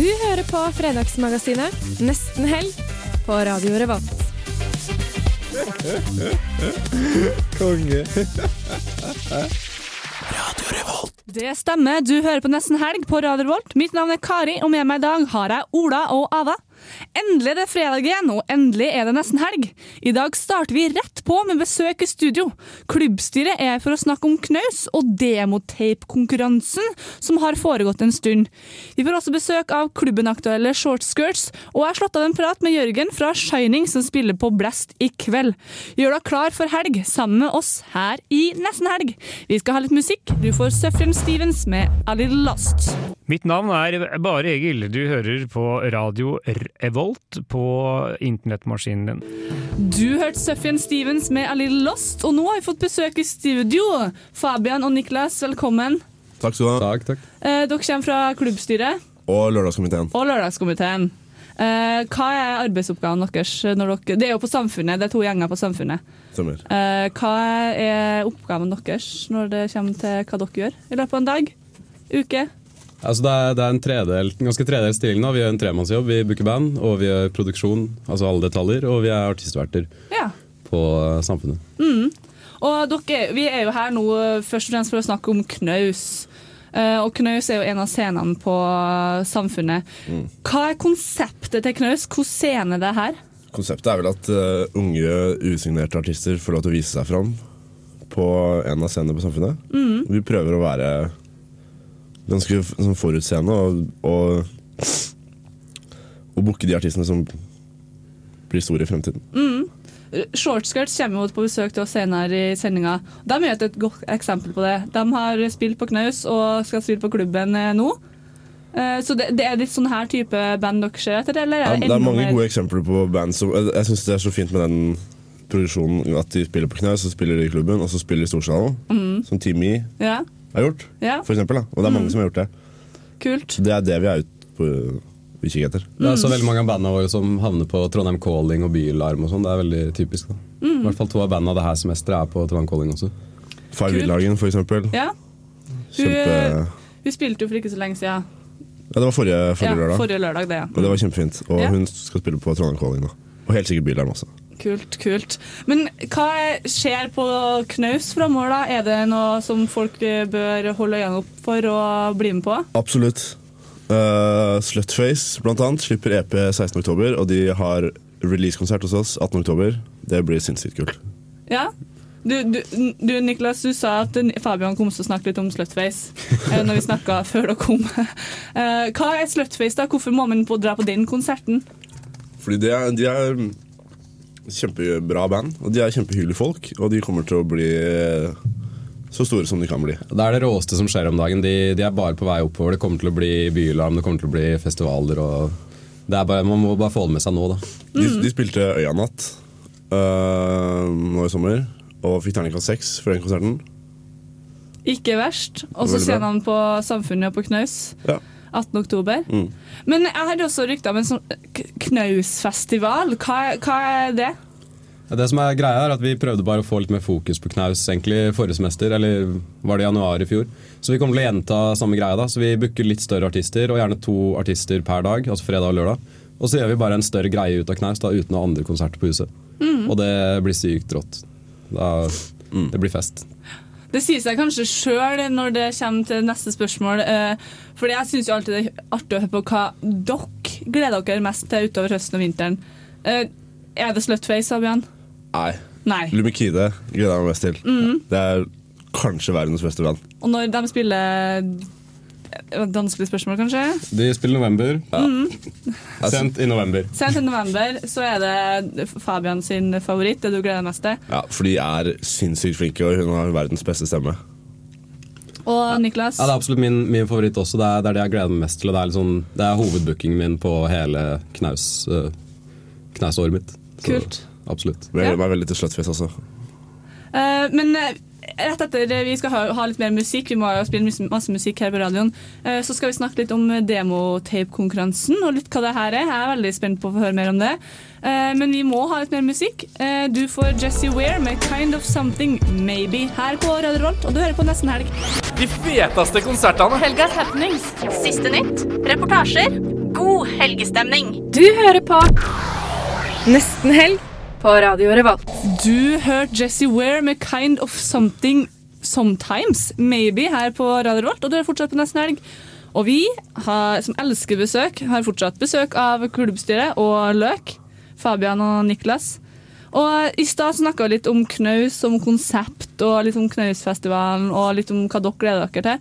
Du hører på Fredagsmagasinet Nesten helg på Radio Revolt. Konge. Radio Revolt. Det stemmer, du hører på Nesten Helg på Radio Revolt. Mitt navn er Kari, og med meg i dag har jeg Ola og Ava. Endelig er det fredag igjen, og endelig er det nesten helg. I dag starter vi rett på med besøk i studio. Klubbstyret er for å snakke om knaus og demotape-konkurransen som har foregått en stund. Vi får også besøk av klubben-aktuelle Shortskirts, og jeg har slått av en prat med Jørgen fra Shining som spiller på Blast i kveld. Gjør deg klar for helg sammen med oss her i Nesten helg. Vi skal ha litt musikk. Du får Sufjan Stevens med A Little Lost. Mitt navn er Bare Egil. Du hører på radio Revolt på internettmaskinen din. Du hørte Suffian Stevens med A Little Lost, og nå har vi fått besøk i studio. Fabian og Niklas, velkommen. Takk skal du ha. Takk, takk. Eh, dere kommer fra klubbstyret Og Lørdagskomiteen. og lørdagskomiteen. Eh, hva er arbeidsoppgaven deres? Når dere, det er jo på Samfunnet, det er to gjenger på Samfunnet. Eh, hva er oppgaven deres når det kommer til hva dere gjør i løpet av en dag? Uke? Altså det, er, det er en tredelt, en ganske tredelt stilling nå. Vi gjør en tremannsjobb. Vi booker band, og vi gjør produksjon, altså alle detaljer, og vi er artistverter Ja. på eh, Samfunnet. Og dere, vi er jo her nå eh, først og fremst for å snakke om knaus. Uh, og knaus er jo en av scenene på Samfunnet. Hva er konseptet til knaus? Hvilken scene er det her? Konseptet er vel at uh, unge, usignerte artister får lov til å vise seg fram på en av scenene på Samfunnet. Vi prøver å være ganske sånn forutseende og, og, og booke de artistene som blir store i fremtiden. Shortskirts kommer jo på besøk til oss senere i sendinga. De er et godt eksempel på det. De har spilt på knaus og skal spille på klubben eh, nå. Eh, Så det, det er litt sånn her type band dere ser etter? Eller Ja, det, er mange gode eksempler på band som Jeg, jeg syns det er så fint med den produksjonen at de spiller på knaus, så spiller de i klubben, og så spiller de i Storsalen. Som Team E Ja, har gjort, ja, for eksempel. Da. Og det er mange som har gjort det. kult. Det er det vi er ute på utkikk etter. Det er også veldig mange av bandene våre som havner på Trondheim Calling og Bylarm og sånn. Det er veldig typisk. da. I hvert fall to av bandene det her semesteret er på Trondheim Calling også. Villhagen, for eksempel. Ja, Kjempe... Hun spilte jo for ikke så lenge siden. Ja, det var forrige, forrige ja, lørdag. Forrige lørdag, det, ja. Og det var kjempefint. Og Ja. hun skal spille på Trondheim Calling nå. Og helt sikkert Bylarm også. Kult, kult. Men hva er- skjer på knaus framover, da? Er det noe som folk eh, bør holde øynene opp for og bli med på? Absolutt. Uh, Slutface blant annet slipper EP 16.10, og de har releasekonsert hos oss 18.10. Det blir sinnssykt kult. Ja? Du, du, du Niklas, du sa at Fabian kom til å snakke litt om Slutface eh, når vi snakka før dere kom. Uh, hva er Slutface, da? Hvorfor må man på, dra på den konserten? Fordi de er, de er kjempebra band, og de er kjempehyggelige folk. Og de kommer til å bli eh, så store som de kan bli. Det er det råeste som skjer om dagen. De, de er bare på vei oppover. Det kommer til å bli bylarm, det kommer til å bli festivaler. og det er bare, Man må bare få det med seg nå, da. De, de spilte Øyanatt uh, nå i sommer, og fikk terningkast seks for den konserten. Ikke verst. Og så ser han på Samfunnet og på Knaus. Ja. 18. oktober. Mm. Men jeg hadde også rykter om en sånn k- Knausfestival. Hva, hva er det? Det som er greia er at Vi prøvde bare å få litt mer fokus på knaus egentlig forrige semester, eller var det januar i fjor. Så vi kommer til å gjenta samme greia. da, så Vi booker litt større artister, og gjerne to artister per dag. altså fredag Og lørdag. Og så gjør vi bare en større greie ut av knaus da, uten å ha andre konserter på huset. Og det blir sykt rått. Da, Det blir fest. Det sier seg kanskje sjøl når det kommer til neste spørsmål. For fordi jeg syns alltid det er artig å høre på hva dere gleder dere mest til utover høsten og vinteren. Eh, er det Slutface, Abian? Nei. Nei. Lumikide gleder jeg meg mest til. Mm. Det er kanskje verdens beste band. Og når de spiller eh, Vanskelig spørsmål, kanskje? De spiller november. Ja. Mm. Sendt i november. Sendt i november så er det Fabian sin favoritt, det du gleder deg mest til. Ja, For de er sinnssykt flinke, og hun har verdens beste stemme. Og Niklas? Ja, Det er absolutt min, min favoritt også. Det er, det er det jeg gleder meg mest til. og Det er, sånn, det er hovedbookingen min på hele knaus, uh, knausåret mitt. Så, Kult. Absolutt. Jeg Ja. gleder meg veldig til Slutface også. Uh, men eh, rett etter vi skal ha, ha litt mer musikk, vi må jo spille masse musikk her på radioen, eh, så skal vi snakke litt om demotape-konkurransen og litt hva det her er. Jeg er veldig spent på å få høre mer om det. Eh, men vi må ha litt mer musikk. Eh, du får Jesse Ware med 'Kind of Something Maybe' her på Radio Rolt, og du hører på Nesten Helg. De feteste konsertene. Helgas happenings. Siste nytt. Reportasjer. God helgestemning. Du hører på Nesten Helg på Radio Revolt. Du hørte Jesse Ware med 'Kind of Something Sometimes Maybe' her på Radio Revolt, og du er fortsatt på Nesten Helg. Og vi, har, som elsker besøk, har fortsatt besøk av klubbstyret og Løk. Fabian og Niklas. Og I stad snakka vi litt om knaus, som konsept, og litt om Knausfestivalen og litt om hva dere gleder dere til.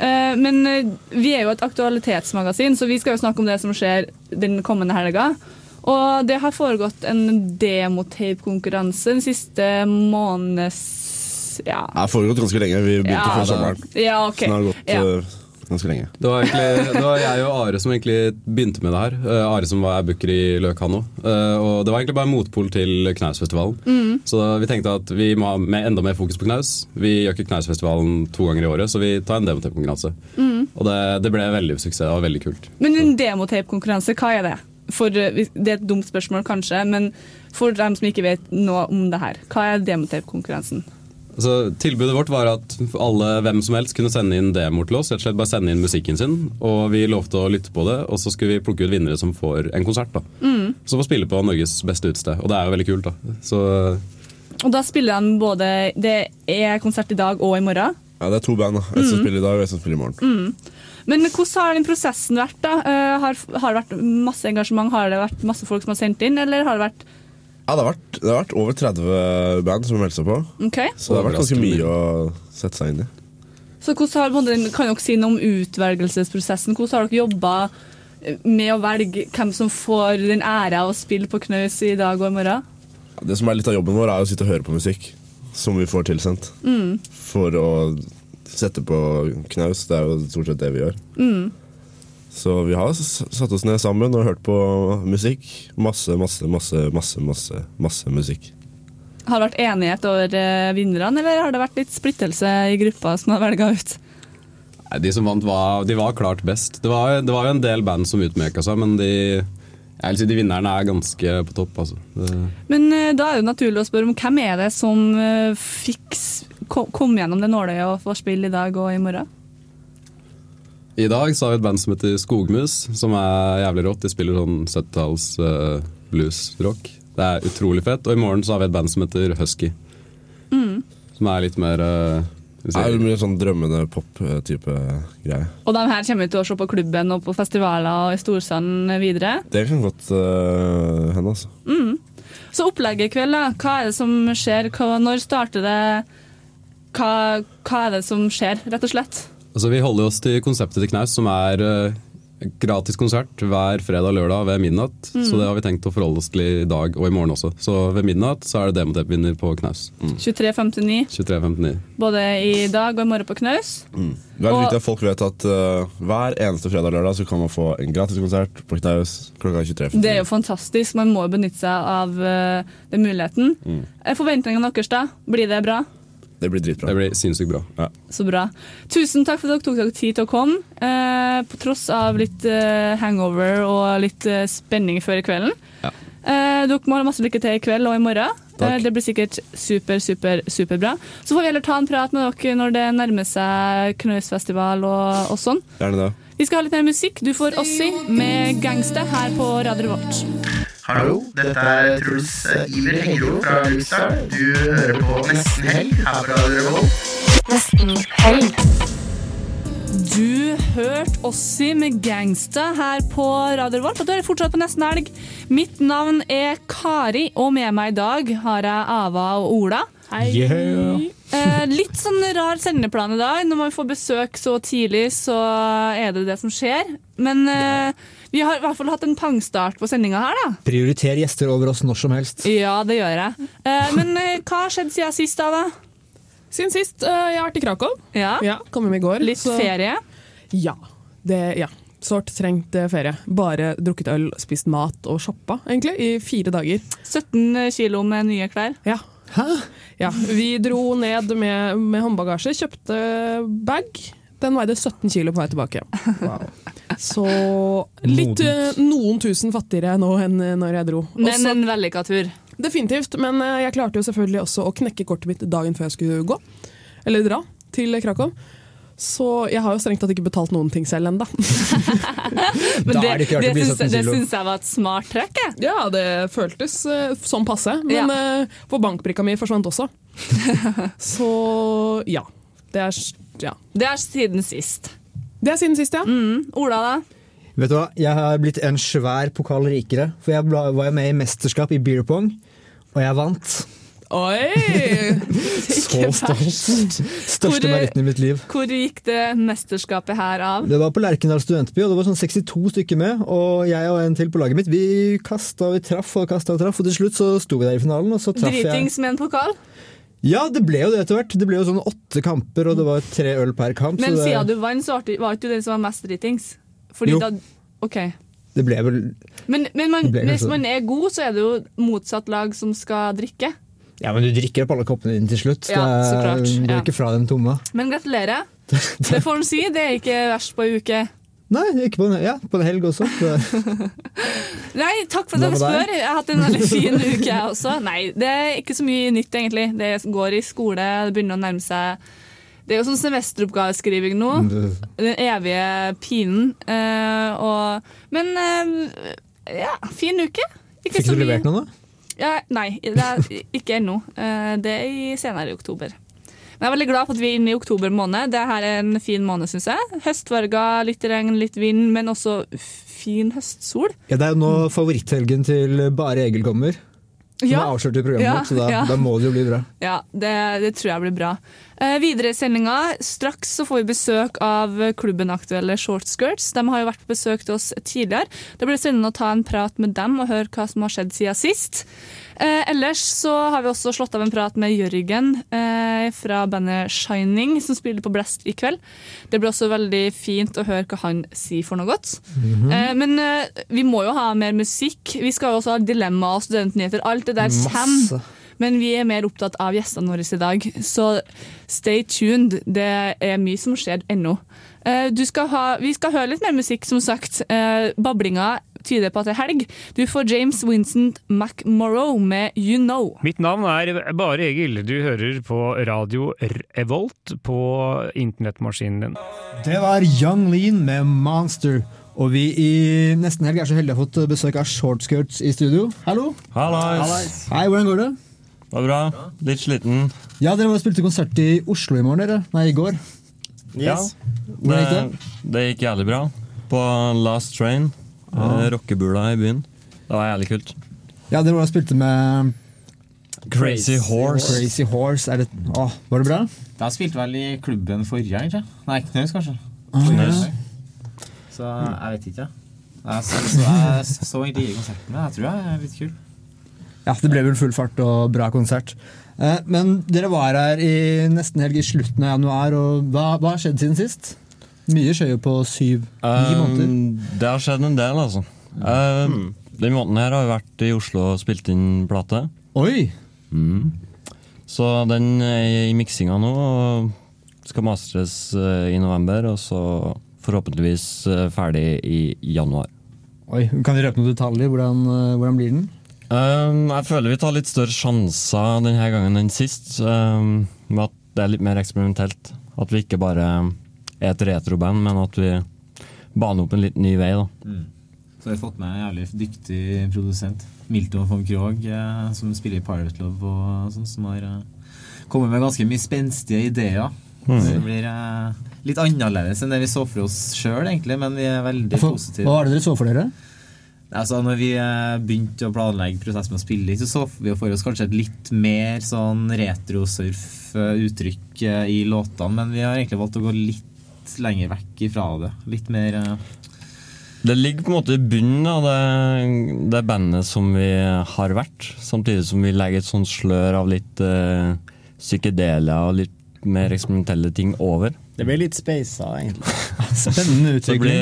Eh, Men eh, vi er jo et aktualitetsmagasin, så vi skal jo snakke om det som skjer den kommende helga. Og det har foregått en demotape-konkurranse den siste måneds... Ja. Det har foregått ganske lenge. Vi begynte Ja, før sommeren. Ja, ok. Så det har gått Ja. eh, ganske lenge. Det var, egentlig, det var jeg og Are som egentlig begynte med det her. Uh, Are som var booker i Løkano. Uh, og det var egentlig bare motpol til Knausfestivalen. Mm. Så da, vi tenkte at vi må ha med enda mer fokus på knaus. Vi gjør ikke Knausfestivalen to ganger i året, så vi tar en demotape-konkurranse. Mm. Og det, det ble veldig suksess. Det var veldig kult. Men en demotape-konkurranse, hva er det? For, eh, det er et dumt spørsmål, kanskje, men for dem som ikke vet noe om det her, hva er demotape-konkurransen? Altså, tilbudet vårt var at alle, hvem som helst kunne sende inn demoer til oss. Rett og slett bare sende inn musikken sin, og vi lovte å lytte på det. Og så skulle vi plukke ut vinnere som får en konsert. da. Mm. Som får spille på Norges beste utested. Og det er jo veldig kult. da. Så Og da spiller de både Det er konsert i dag og i morgen. Ja, Det er to band. da. Et som Mm. spiller i dag, og et som spiller i morgen. Mm. Men hvordan har den prosessen vært? da? Eh, har, har det vært masse engasjement? Har det vært masse folk som har sendt inn, eller har det vært Ja, det har, vært, det har vært over 30 band som har meldt seg på. Okay. Så det har vært ganske mye å sette seg inn i. Så hvordan har, Kan dere si noe om utvelgelsesprosessen? Hvordan har dere jobba med å velge hvem som får den ære av å spille på knaus i dag og i morgen? Det som er litt av jobben vår, er å sitte og høre på musikk som vi får tilsendt. Mm. For å sette på knaus. Det er jo stort sett det vi gjør. Mm. Så vi har satt oss ned sammen og hørt på musikk. Masse, masse, masse, masse, masse, masse musikk. Har det vært enighet over eh, vinnerne, eller har det vært litt splittelse i gruppa som har velga ut? Nei, De som vant, var, de var klart best. Det var, det var jo en del band som utmerka seg, men de, jeg vil si de vinnerne er ganske på topp. altså. Det, Men eh, da er det naturlig å spørre om hvem er det som eh, fikk kom, kom gjennom det nåløyet og får spille i dag og i morgen? I dag så har vi et band som heter Skogmus, som er jævlig rått. De spiller sånn 70-talls uh, bluesrock. Det er utrolig fett. Og i morgen så har vi et band som heter Husky, Mm. som er litt mer uh, Det er mye sånn drømmende pop-type greie. Og de her kommer vi til å se på klubben og på festivaler og i Storsand videre. Det kan godt uh, hende, altså. Mm. Så opplegget i kveld, da. Hva er det som skjer? Hva, når starter det? Hva, hva er det som skjer, rett og slett? Altså Vi holder oss til konseptet til Knaus, som er uh, gratis konsert hver fredag og lørdag ved midnatt. Mm. Så det har vi tenkt å forholde oss til i dag og i morgen også. Så ved midnatt så er det demotape-vinner på Knaus. Mm. 23.59, 23.59. både i dag og i morgen på Knaus. Mm. Det er viktig at folk vet at uh, hver eneste fredag og lørdag så kan man få en gratis konsert på Knaus klokka 23.59. Det er jo fantastisk. Man må jo benytte seg av uh, den muligheten. Mm. Er Forventningene deres, da? Blir det bra? Det blir dritbra. Det blir sinnssykt bra. Så bra. Tusen takk for at dere tok dere tid til å komme. Eh, på tross av litt eh, hangover og litt eh, spenning før i kvelden. Ja. Eh, dere må ha masse lykke til i kveld og i morgen. Takk. Eh, det blir sikkert super, super, superbra. Så får vi heller ta en prat med dere når det nærmer seg Knausfestival og, og sånn. Gjerne det. Vi skal ha litt mer musikk. Du får Ossi med 'Gangsta' her på Radio Revolt. Hallo, dette er Truls eh, Iver Hengro fra Luxar. Du hører på Nesten Helg her på Radio Revolt. Nesten helg. Du hørte Ossi med Gangsta her på Radio Revolt, og du er fortsatt på Nesten Helg. Mitt navn er Kari, og med meg i dag har jeg Ava og Ola. Yeah. Eh, litt sånn rar sendeplan i dag. Når man får besøk så tidlig, så er det det som skjer. Men eh, vi har i hvert fall hatt en pangstart på sendinga her, da. Prioriter gjester over oss når som helst. Ja, det gjør jeg. Eh, men eh, hva har skjedd siden sist, da? da? Siden sist uh, jeg har vært i Krakow. Ja. ja Kom hjem i går. Litt så. ferie? Ja. Det, ja. Sårt trengt eh, ferie. Bare drukket øl, spist mat og shoppa egentlig, i fire dager. 17 kilo med nye klær? Ja. Hæ? Ja, Vi dro ned med, med håndbagasje, kjøpte bag. Den veide 17 kilo på vei tilbake. Wow. Så litt uh, noen tusen fattigere nå enn når jeg dro. Men også, en vellykka tur? Definitivt. Men uh, jeg klarte jo selvfølgelig også å knekke kortet mitt dagen før jeg skulle gå. Eller dra til Krakow. Så jeg har jo strengt tatt ikke betalt noen ting selv ennå. Men det, det, det syns jeg var et smart trekk. Ja, det føltes uh, som passe. Men ja. uh, for bankbrikka mi forsvant også. Så ja. Det er, ja. Det er siden sist. Det er siden sist, ja. Mm. Ola, da? Vet du hva, Jeg har blitt en svær pokal rikere. For jeg var med i mesterskap i beer pong, og jeg vant. Oi! Så stolt. Største meritten i mitt liv. Hvor gikk det mesterskapet her av? Det var på Lerkendal studentby, og det var sånn 62 stykker med. Og jeg og en til på laget mitt, vi kasta og vi traff og kasta og traff, og til slutt så sto vi der i finalen, og så traff jeg Dritings med en pokal? Ja, det ble jo det etter hvert. Det ble jo sånn åtte kamper, og det var tre øl per kamp. Men det... siden du vant, så var ikke du den som var mest dritings? Fordi jo. Da, ok. Det ble vel Men, men man, hvis man er god, så er det jo motsatt lag som skal drikke. Ja, men du drikker opp alle koppene dine til slutt. Ja, så klart. Du går ja. ikke fra dem tomme. Men gratulerer. Det får en si. Det er ikke verst på ei uke. Nei, ikke på en, ja, på en helg også. Nei, takk for at dere spør. Jeg har hatt en veldig fin uke, jeg også. Nei, det er ikke så mye nytt, egentlig. Det går i skole, det begynner å nærme seg Det er jo sånn semesteroppgaveskriving nå. Den evige pinen. Uh, og, men uh, ja, fin uke. Ikke Fikk du levert noe, da? Ja, nei, det ikke ennå. Eh, det er i senere i oktober. Jeg er veldig glad for at vi er inne i oktober måned. Det her er en fin måned, syns jeg. Høstfarger, litt regn, litt vind, men også fin høstsol. Ja, Det er jo nå favoritthelgen til Bare Egil kommer. Som ja. er avslørt i programmet ja, så da, ja. da, må det jo bli bra. Ja, det, det tror jeg blir bra. Eh, videre i sendinga, straks så får vi besøk av klubben Aktuelle Shortskirts. De har jo vært på besøk til oss tidligere. Det blir spennende å ta en prat med dem og høre hva som har skjedd siden sist. Eh, ellers så har vi også slått av en prat med Jørgen eh, fra bandet Shining, som spiller på Blast i kveld. Det blir også veldig fint å høre hva han sier for noe godt. Mm -hmm. eh, men eh, vi må jo ha mer musikk. Vi skal jo også ha dilemma og studentnyheter. Alt det der kommer. Men vi er mer opptatt av gjestene våre i dag, så stay tuned. Det er mye som skjer ennå. Eh, skal ha, vi skal høre litt mer musikk, som sagt. Eh, bablinga tyder på at det er helg. Du får James Vincent McMorrow med You Know. Mitt navn er Bare Egil. Du hører på radio Revolt på internettmaskinen din. Det var Young Lean med Monster. Og vi i nesten helg er så heldige å ha fått besøk av Shortskirts i studio. Hallo! Hallais. Hei, hvordan går det? Det var bra. Litt sliten. Ja, Dere spilte konsert i Oslo i morgen, dere. Nei, i går. Yes. Ja, det, gikk det? det gikk jævlig bra. På Last Train. Ah. Rockebula i byen. Det var jævlig kult. Ja, dere spilte med Crazy Horse. Crazy Horse. Det, å, var det bra? Da spilte vel i klubben forrige ikke Nei, Knaus, kanskje. Ah, ja. Så jeg vet ikke. Jeg så, så, jeg så egentlig ikke konserten, men jeg tror jeg er litt kul. Ja, det ble vel full fart og bra konsert. Eh, men dere var her i nesten helg i slutten av januar, og hva, hva har skjedd siden sist? Mye skjer jo på syv-ni um, måneder. Det har skjedd en del, altså. Um, mm. Den måneden her har vi vært i Oslo og spilt inn plate. Oi! Mm. Så den er i miksinga nå og skal mastres i november. Og så forhåpentligvis ferdig i januar. Oi, Kan vi røpe noen detaljer? Hvordan, hvordan blir den? Um, jeg føler vi tar litt større sjanser denne gangen enn sist. Um, med at det er litt mer eksperimentelt. At vi ikke bare er et retroband, men at vi baner opp en litt ny vei. da. Mm. Så har vi fått med en jævlig dyktig produsent, Milton von Krogh, eh, som spiller i Pirate Love, og sånn, som har eh, kommet med ganske mye spenstige ideer. Mm. Det blir eh, litt annerledes enn det vi så for oss sjøl, egentlig, men vi er veldig for, positive. Hva var det dere så for dere? Altså, når vi eh, begynte å planlegge prosessen med å spille, så så vi for oss kanskje et litt mer sånn retrosurf-uttrykk eh, i låtene, men vi har egentlig valgt å gå litt lenger vekk ifra det. Litt mer. Det ligger på en måte i bunnen av det, det, bandet som vi har vært. Samtidig som vi legger et sånt slør av litt uh, psykedelia og litt mer eksperimentelle ting over. Det ble litt speisa, egentlig. Spennende Så ble,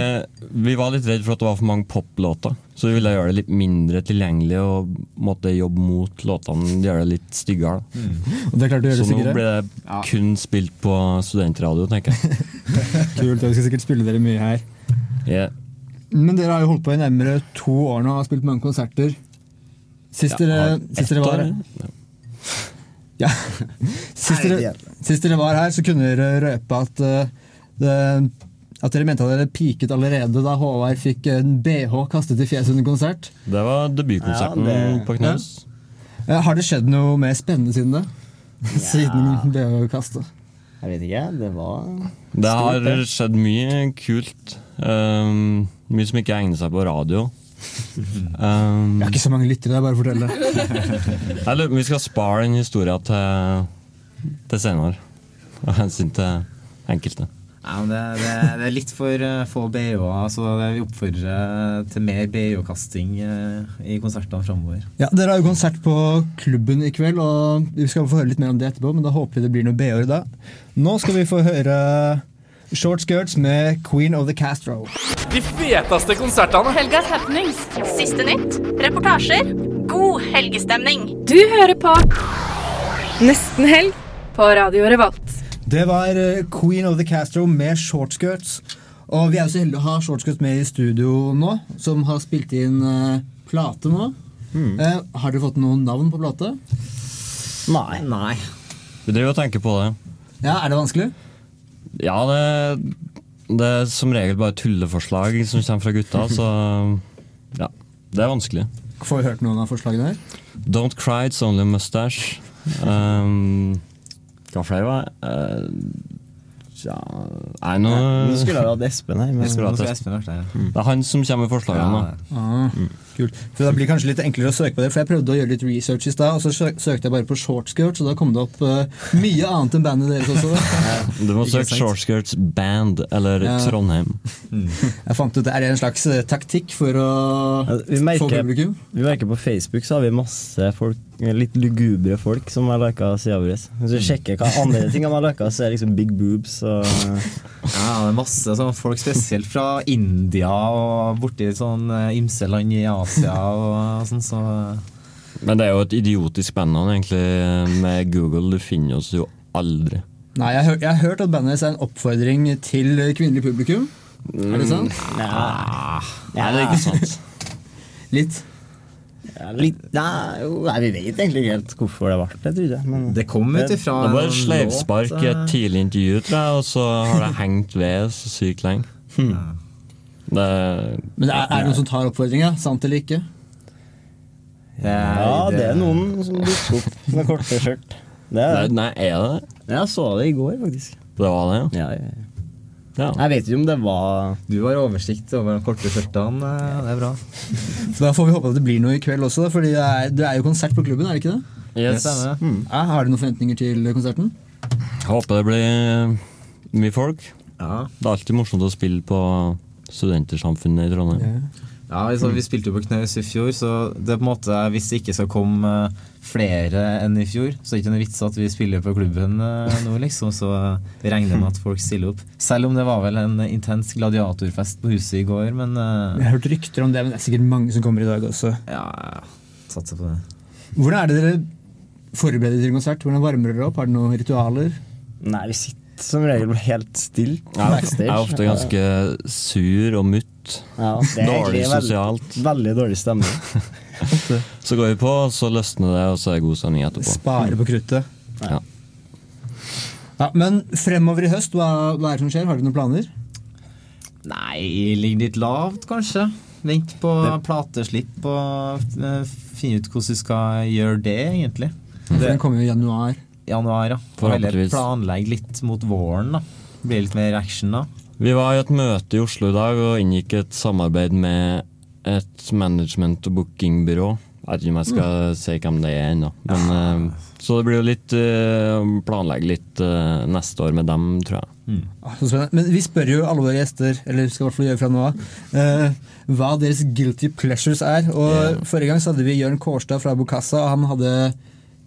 vi var litt redd for at det var for mange poplåter, så vi ville gjøre det litt mindre tilgjengelig og måtte jobbe mot låtene, gjøre det litt styggere. Mm. Og det klarte du å gjøre Så nå ble det kun spilt på studentradio, tenker jeg. Kult, vi skal sikkert spille dere mye her. Yeah. Men dere har jo holdt på i nærmere to år nå og har spilt mange konserter. Sist Ja, dere, sist dere var år, Ja. Sist dere, sist dere var her, så kunne dere røpe at, eh, det, at dere mente at dere piket allerede da Håvard fikk en BH kastet i fjeset under konsert. Det var debutkonserten Ja, det- på Knaus. Ja, har det skjedd noe mer spennende siden det? Siden BH-kastet? Jeg vet ikke, det var Det har skjedd mye kult. Um, mye som ikke egner seg på radio. Um, Jeg har ikke så mange lyttere, er bare forteller det. jeg lurer på om vi skal spare den historien til, til senere. Av hensyn til enkelte. Ja, men det, det, det er litt for eh, få BH-er, så det, vi oppfordrer til mer BH-kasting i konsertene framover. Ja, Dere har jo konsert på klubben i kveld, og vi skal få høre litt mer om det etterpå. Men da håper vi det blir noe BH-er dag Nå skal vi få høre Short Skirts med Queen of the Castro. De feteste konsertene. Helgas happenings. Siste nytt. Reportasjer. God helgestemning. Du hører på Nesten helg på Radio Revolt. Det var eh, Queen of the Castro med Short Skirts. Og vi er jo så heldige å ha Short Skirts med i studio nå, som har spilt inn eh, plate nå. Eh, har dere fått noen navn på plate? Nei. Nei. Vi driver og tenker på det. Ja, Er det vanskelig? Ja, det, det er som regel bare tulleforslag som kommer fra gutta, så ja. Det er vanskelig. Får vi hørt noen av forslagene her? Don't cry, it's only a mustache. Um, hva flere var det? Uh, ja Nei, nå Nå skulle jeg hatt Espen her. Men skulle hatt Espen. Espen. Mm. Det er han som kommer med forslagene. Ja. Ah, kult. For Det blir kanskje litt enklere å søke på det, for jeg prøvde å gjøre litt research i stad, og så søkte jeg bare på shortskirts, og da kom det opp uh, mye annet enn bandet deres også. Du må søke shortskirts Band eller Ja. Trondheim. Jeg fant ut det er en slags eh, taktikk for å merker, få publikum. vi merker på Facebook så har vi masse folk, litt lugubre folk som har lika sida vår. Hvis du sjekker hva andre ting de har lika, så er det liksom big boobs og Ja, det er masse sånn folk spesielt fra India og borti sånn eh, ymse land i Asia og sånn, så Men det er jo et idiotisk bandnavn, egentlig. Med Google, du finner oss jo aldri. Nei, jeg, har jeg har hørt at bandet deres er en oppfordring til kvinnelig publikum. Er det sant? Ja, Nei, det er ikke sant. Litt. Ja, litt, nei, jo, nei, vi vet egentlig ikke helt hvorfor det ble det, tror jeg. Men Det kom ut ifra Det var en et sleivspark i eh, et tidlig intervju, tror jeg, og så har det hengt ved så sykt lenge. Det, Men er, er det noen som tar oppfordringa? Sant eller ikke? Ja, det er noen som dukker opp med korte skjørt. Det er det. Nei, er det det? Jeg så det i går, faktisk. Det var det, ja? ja, ja. Ja. Jeg vet ikke om det var Du har oversikt over de korte skjørtene, Ja, det er bra. Så Da får vi håpe at det blir noe i kveld også, for det er, det er jo konsert på klubben, er det ikke det? Yes. Det. Mm. Ja, har du noen forventninger til konserten? Jeg Håper det blir mye folk. Ja. Det er alltid morsomt å spille på Studentersamfunnet i Trondheim. Ja, altså, Vi spilte jo på Knaus i fjor, så det er på en måte, hvis det ikke skal komme eh, flere enn i fjor, så er det ikke noe vits at vi spiller på klubben eh, nå, liksom. Så vi regner med at folk stiller opp. Selv om det var vel en intens gladiatorfest på huset i går, men eh, Jeg har hørt rykter om det, men det er sikkert mange som kommer i dag også. ja, satser på det. Hvordan er det dere forbereder til konsert? Hvordan varmer dere opp? Har dere noen ritualer? Nei, vi sitter som regel helt stille er, ofte, jeg er ofte ganske sur og mutt. Ja, Dårlig sosialt. Veldig dårlig stemning. Så går vi på, så løsner det, og så er det god stemning etterpå. Spare på kruttet. Ja. Ja, men fremover i høst, hva, hva er det som skjer? Har dere noen planer? Nei, ligger litt lavt, kanskje. Vent på plateslipp og eh, finne ut hvordan du skal gjøre det, egentlig. Det, den kommer jo i januar. Januar, ja. Forhåpentligvis. planlegge litt mot våren, da. Blir litt mer action da. Vi var i et møte i Oslo i dag og inngikk et samarbeid med et management- og bookingbyrå. Jeg vet ikke om jeg skal si hvem det er ennå. Men, eh, Så det blir jo litt eh, planlegge litt eh, neste år med dem, tror jeg. Mm. Men vi spør jo alle våre gjester, eller skal i hvert fall gjøre fra nå av, eh, hva deres guilty pleasures er. Og Forrige gang så hadde vi Jørn Kårstad fra Bokassa, og han hadde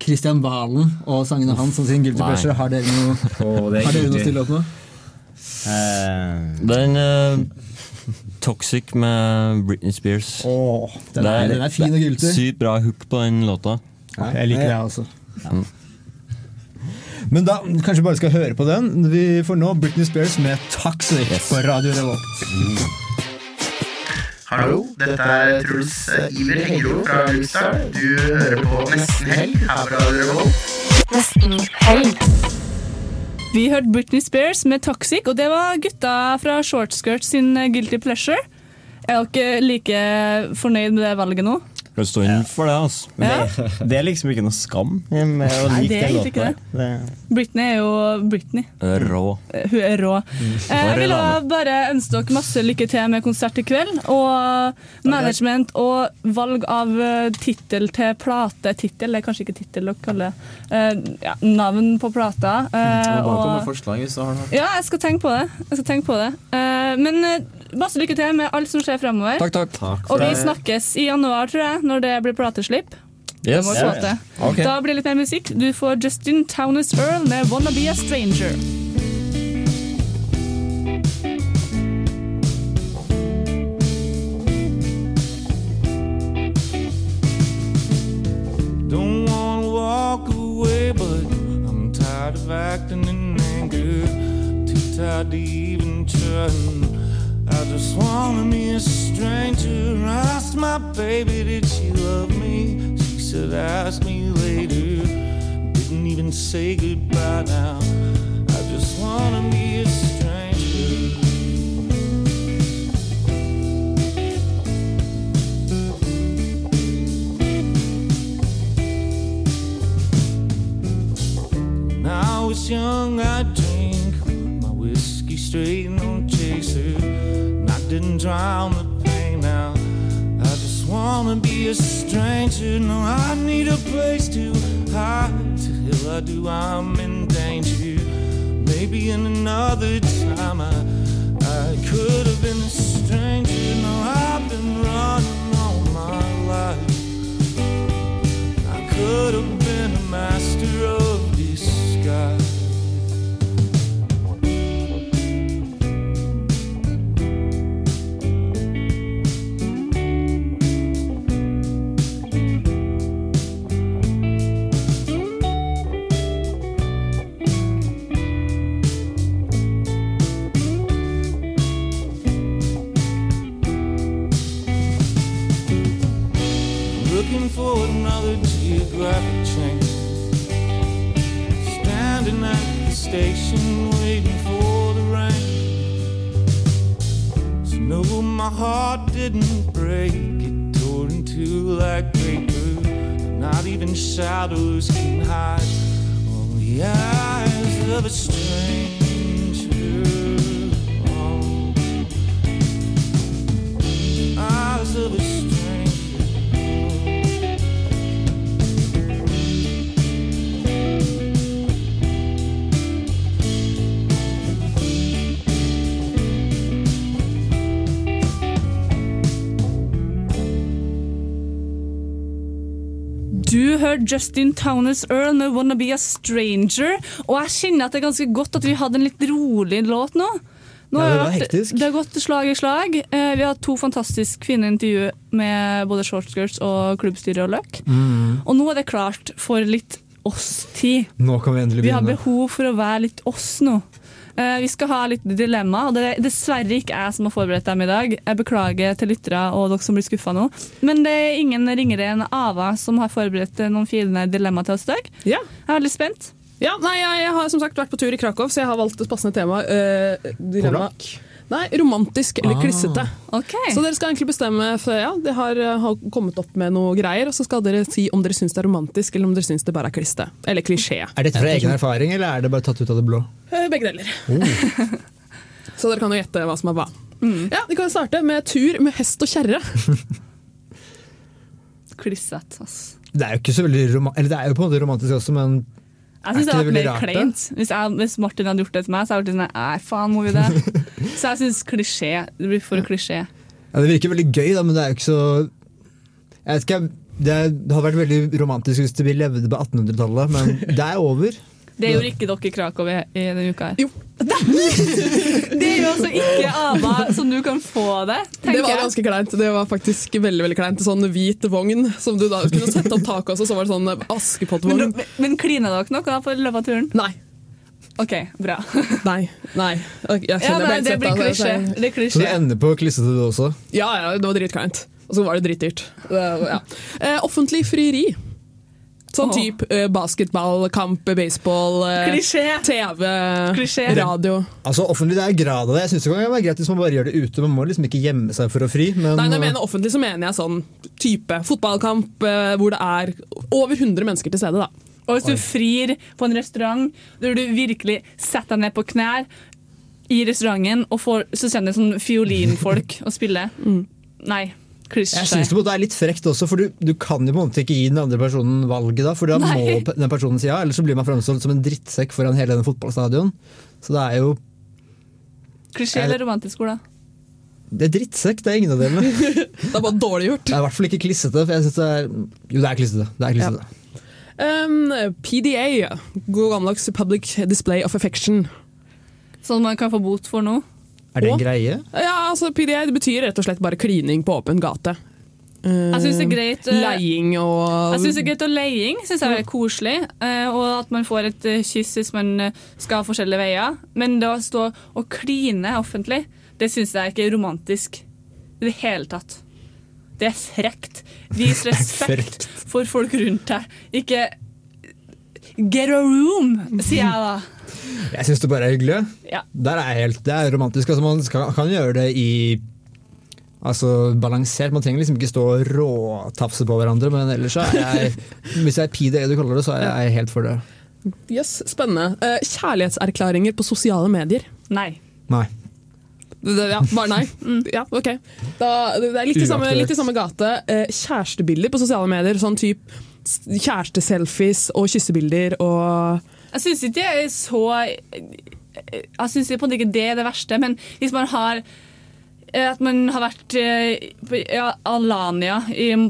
Christian Valen og sangene hans som sin guilty pleasure. Har dere noe, det er har dere noe å stille opp med? Den uh, Toxic med Britney Spears. den er- den er fin og det guilty. Sykt bra hook på den låta. Ja, jeg liker det, jeg også. Ja. Men da kanskje vi bare skal høre på den. Vi får nå Britney Spears med 'Toxic' på Radio Revolt. Hallo, dette er Truls eh, Iver Hengro fra Lyksdal. Du hører på Nesten Helg her fra Radio Revolt. Nesten helg. Vi hørte Britney Spears med 'Toxic', og det var gutta fra Shortskirt sin eh, Guilty Pleasure. Jeg Er ikke like fornøyd med det valget nå? Skal stå inn for det, altså. Ja. Det er liksom ikke noe skam med å Nei, det er egentlig ikke det. Det. Britney er jo Britney. Rå. Eh, Hun er rå. Mm. Eh, Jeg vil bare ønske dere masse lykke til med konsert i kveld. Og management og valg av eh, tittel til plate. Tittel er kanskje ikke tittel å kalle eh, ja, navn på plata. Eh, må bare og- med forslag hvis du har noe. ja, jeg skal tenke på det. Jeg skal tenke på det. Eh, men masse lykke til med alt som skjer fremover. Takk, takk. Takk Og vi det. snakkes i januar, tror jeg, når det blir plateslipp. Yes. må yeah, få til. Da blir det litt mer musikk. Du får Justin Townes Earl med 'Wanna Be A Stranger'. Don't wanna walk away, but I'm tired of acting in anger. Too tired to even try. I just wanna be a stranger. I asked my baby, did she love me? She said, ask me later. Didn't even say goodbye now. I just wanna be a stranger. When I was young, I drink my whiskey straight, didn't drown the pain now. I just wanna be a stranger. No, I need a place to hide. Till I do, I'm in danger. Maybe in another time, I, I could have been a stranger. No, I've been running all my life. I could have been a master of station, waiting for the rain. To know my heart didn't break, it tore in two like paper. Not even shadows can hide all the eyes of a stranger. Hørte Justin Townes Earl med 'Wanna Be A Stranger'. Og jeg kjenner at det er ganske godt at vi hadde en litt rolig låt nå. nå Ja, det var vært- hektisk. Det har gått slag i slag. Eh, Vi har hatt to fantastiske fine intervju med både Shortskirts og klubbstyret og Løk. Mm. Og nå er det klart for litt oss-tid. Nå kan vi endelig Vi har behov for å være litt oss nå. Eh, Vi skal ha litt dilemma, og det er dessverre ikke jeg som har forberedt dem i dag. Jeg beklager til lyttere og dere som blir skuffa nå. Men det er ingen ringere enn Ava som har forberedt eh, noen fine dilemma til oss i dag. Ja. Jeg er veldig spent. Ja, nei, jeg, har som sagt vært på tur i Krakow, så jeg har valgt et passende tema. Uh, dilemma. Nei, romantisk eller Ah, klissete. Okay. Så dere skal egentlig bestemme for, ja, Det har, uh, har kommet opp med noe greier, og så skal dere si om dere syns det er romantisk eller om dere syns det bare er kliste. Eller klisjé. Er dette fra egen erfaring, eller er det bare tatt ut av det blå? Eh, Begge deler. Oh. Så dere kan jo gjette hva som er hva. Ja, Vi kan starte med tur med hest og kjerre. Klissete, ass. Det er jo ikke så veldig romantisk, Eller det er jo på en måte romantisk også, men Jeg syns det hadde vært mer kleint. Hvis, jeg, hvis Martin hadde gjort det til meg, så hadde jeg vært sånn Nei, faen, må vi det? så jeg syns klisjé. Det blir for klisjé. ja, Det virker veldig gøy, da, men det er jo ikke så Jeg vet ikke, det, det hadde vært veldig romantisk hvis vi levde på 1800-tallet, men det er over. Det gjorde ikke dere i Krakow i, i denne uka. her. Jo. det er jo altså ikke Ava som du kan få det, Det var ganske kleint. Det var faktisk veldig veldig kleint. Sånn hvit vogn som du da kunne sette opp taket også, så var det sånn Men, Askepott-vogn. men, men klina dere noe på løpet av turen? Nei. Ok, bra. Nei. nei. Jeg Ja, nei, jeg det blir klisjé. det. Det Så det ender på klissete du også. Ja, ja, det var dritkleint. Og så var det dritdyrt. Ja. eh, offentlig frieri. Sånn oh. type uh, basketball, kamp, baseball, uh, Klisjé. TV, Klisjé. radio. Altså Offentlig det er grad av det. Jeg synes det kan være greit hvis man bare gjør det ute. Man må liksom ikke gjemme seg for å fri. Men, Nei, når jeg mener offentlig, så mener jeg sånn type fotballkamp uh, hvor det er over 100 mennesker til stede. da. Og hvis du frir på en restaurant der du virkelig setter deg ned på knær i restauranten, og får, så kjenner du sånn fiolinfolk og spiller Nei. Klisjé. jeg syns det er litt frekt også, for du, du kan jo på en måte ikke gi den andre personen valget da, for da Nei. må den personen si ja, ellers så blir man fremstått som en drittsekk foran hele denne fotballstadion. Så det er jo Klisjé eller romantisk skole? Det er drittsekk, det er ingen av delene. Det er bare dårlig gjort. Det er i hvert fall ikke klissete, for jeg synes det er Jo, det er klissete. Det er klissete. Um, PDA, god gammeldags Public Display of Affection. Sånn man kan få bot for nå? Er det en greie? Ja, altså PDA det betyr rett og slett bare klining på åpen gate. Uh, Jeg synes det er greit, uh, Leiing og Jeg syns det er greit å leiing, synes jeg er koselig. Uh, Og at man får et eh, kyss hvis man eh, skal forskjellige veier. Men det å stå og kline offentlig, det syns jeg ikke er romantisk i det hele tatt. Det er frekt. Vis respekt for folk rundt deg. Ikke get a room, sier jeg da. Jeg syns det bare er hyggelig. Ja. Der er helt, det er romantisk. Altså, man skal, kan gjøre det i Altså balansert. Man trenger liksom ikke stå og råtafse på hverandre, men ellers så er jeg Hvis jeg er PDA du kaller det, så er jeg helt for det. Yes, Spennende. Uh, kjærlighetserklæringer på sosiale medier. Nei. Nei. Ja, bare nei. Mm, ja, ok. Da, det er litt i samme, litt i samme gate. Eh, kjærestebilder på sosiale medier. Sånn type kjæresteselfies og kyssebilder og Jeg syns ikke det er så Jeg syns på en måte ikke det er det verste, men hvis man har eh, at man har vært eh, på ja, Alania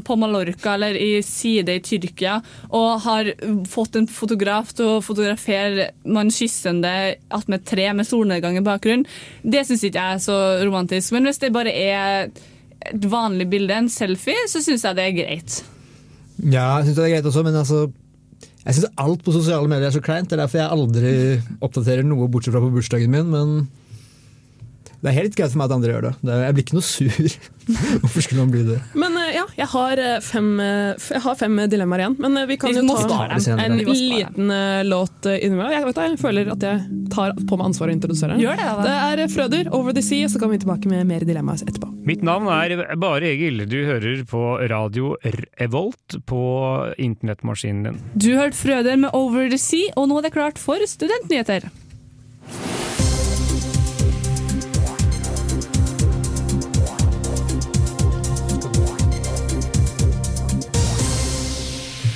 på Mallorca eller i Side i Tyrkia og har fått en fotograf til å fotografere man kyssende attmed et tre med solnedgang i bakgrunnen, det syns ikke jeg er så romantisk. Men hvis det bare er et vanlig bilde, en selfie, så syns jeg det er greit. Ja, jeg syns det er greit også, men altså Jeg syns alt på sosiale medier er så kleint. Det er derfor jeg aldri oppdaterer noe bortsett fra på bursdagen min, men det er helt greit for meg at andre gjør det. jeg blir ikke noe sur. Hvorfor skulle man bli det? Men ja, jeg har eh, fem, eh, jeg har fem eh, dilemmaer igjen. Men eh, vi kan Vi jo ta en liten eh, låt eh, innimellom. Jeg, jeg føler at jeg tar på meg ansvaret å introdusere den. Gjør det, da. Det er eh, Frøder, Over the Sea, så kommer vi tilbake med mer dilemmaer etterpå. Mitt navn er Bare Egil. Du hører på radio Revolt på internettmaskinen din. Du hørte Frøder med Over the Sea, og nå er det klart for studentnyheter.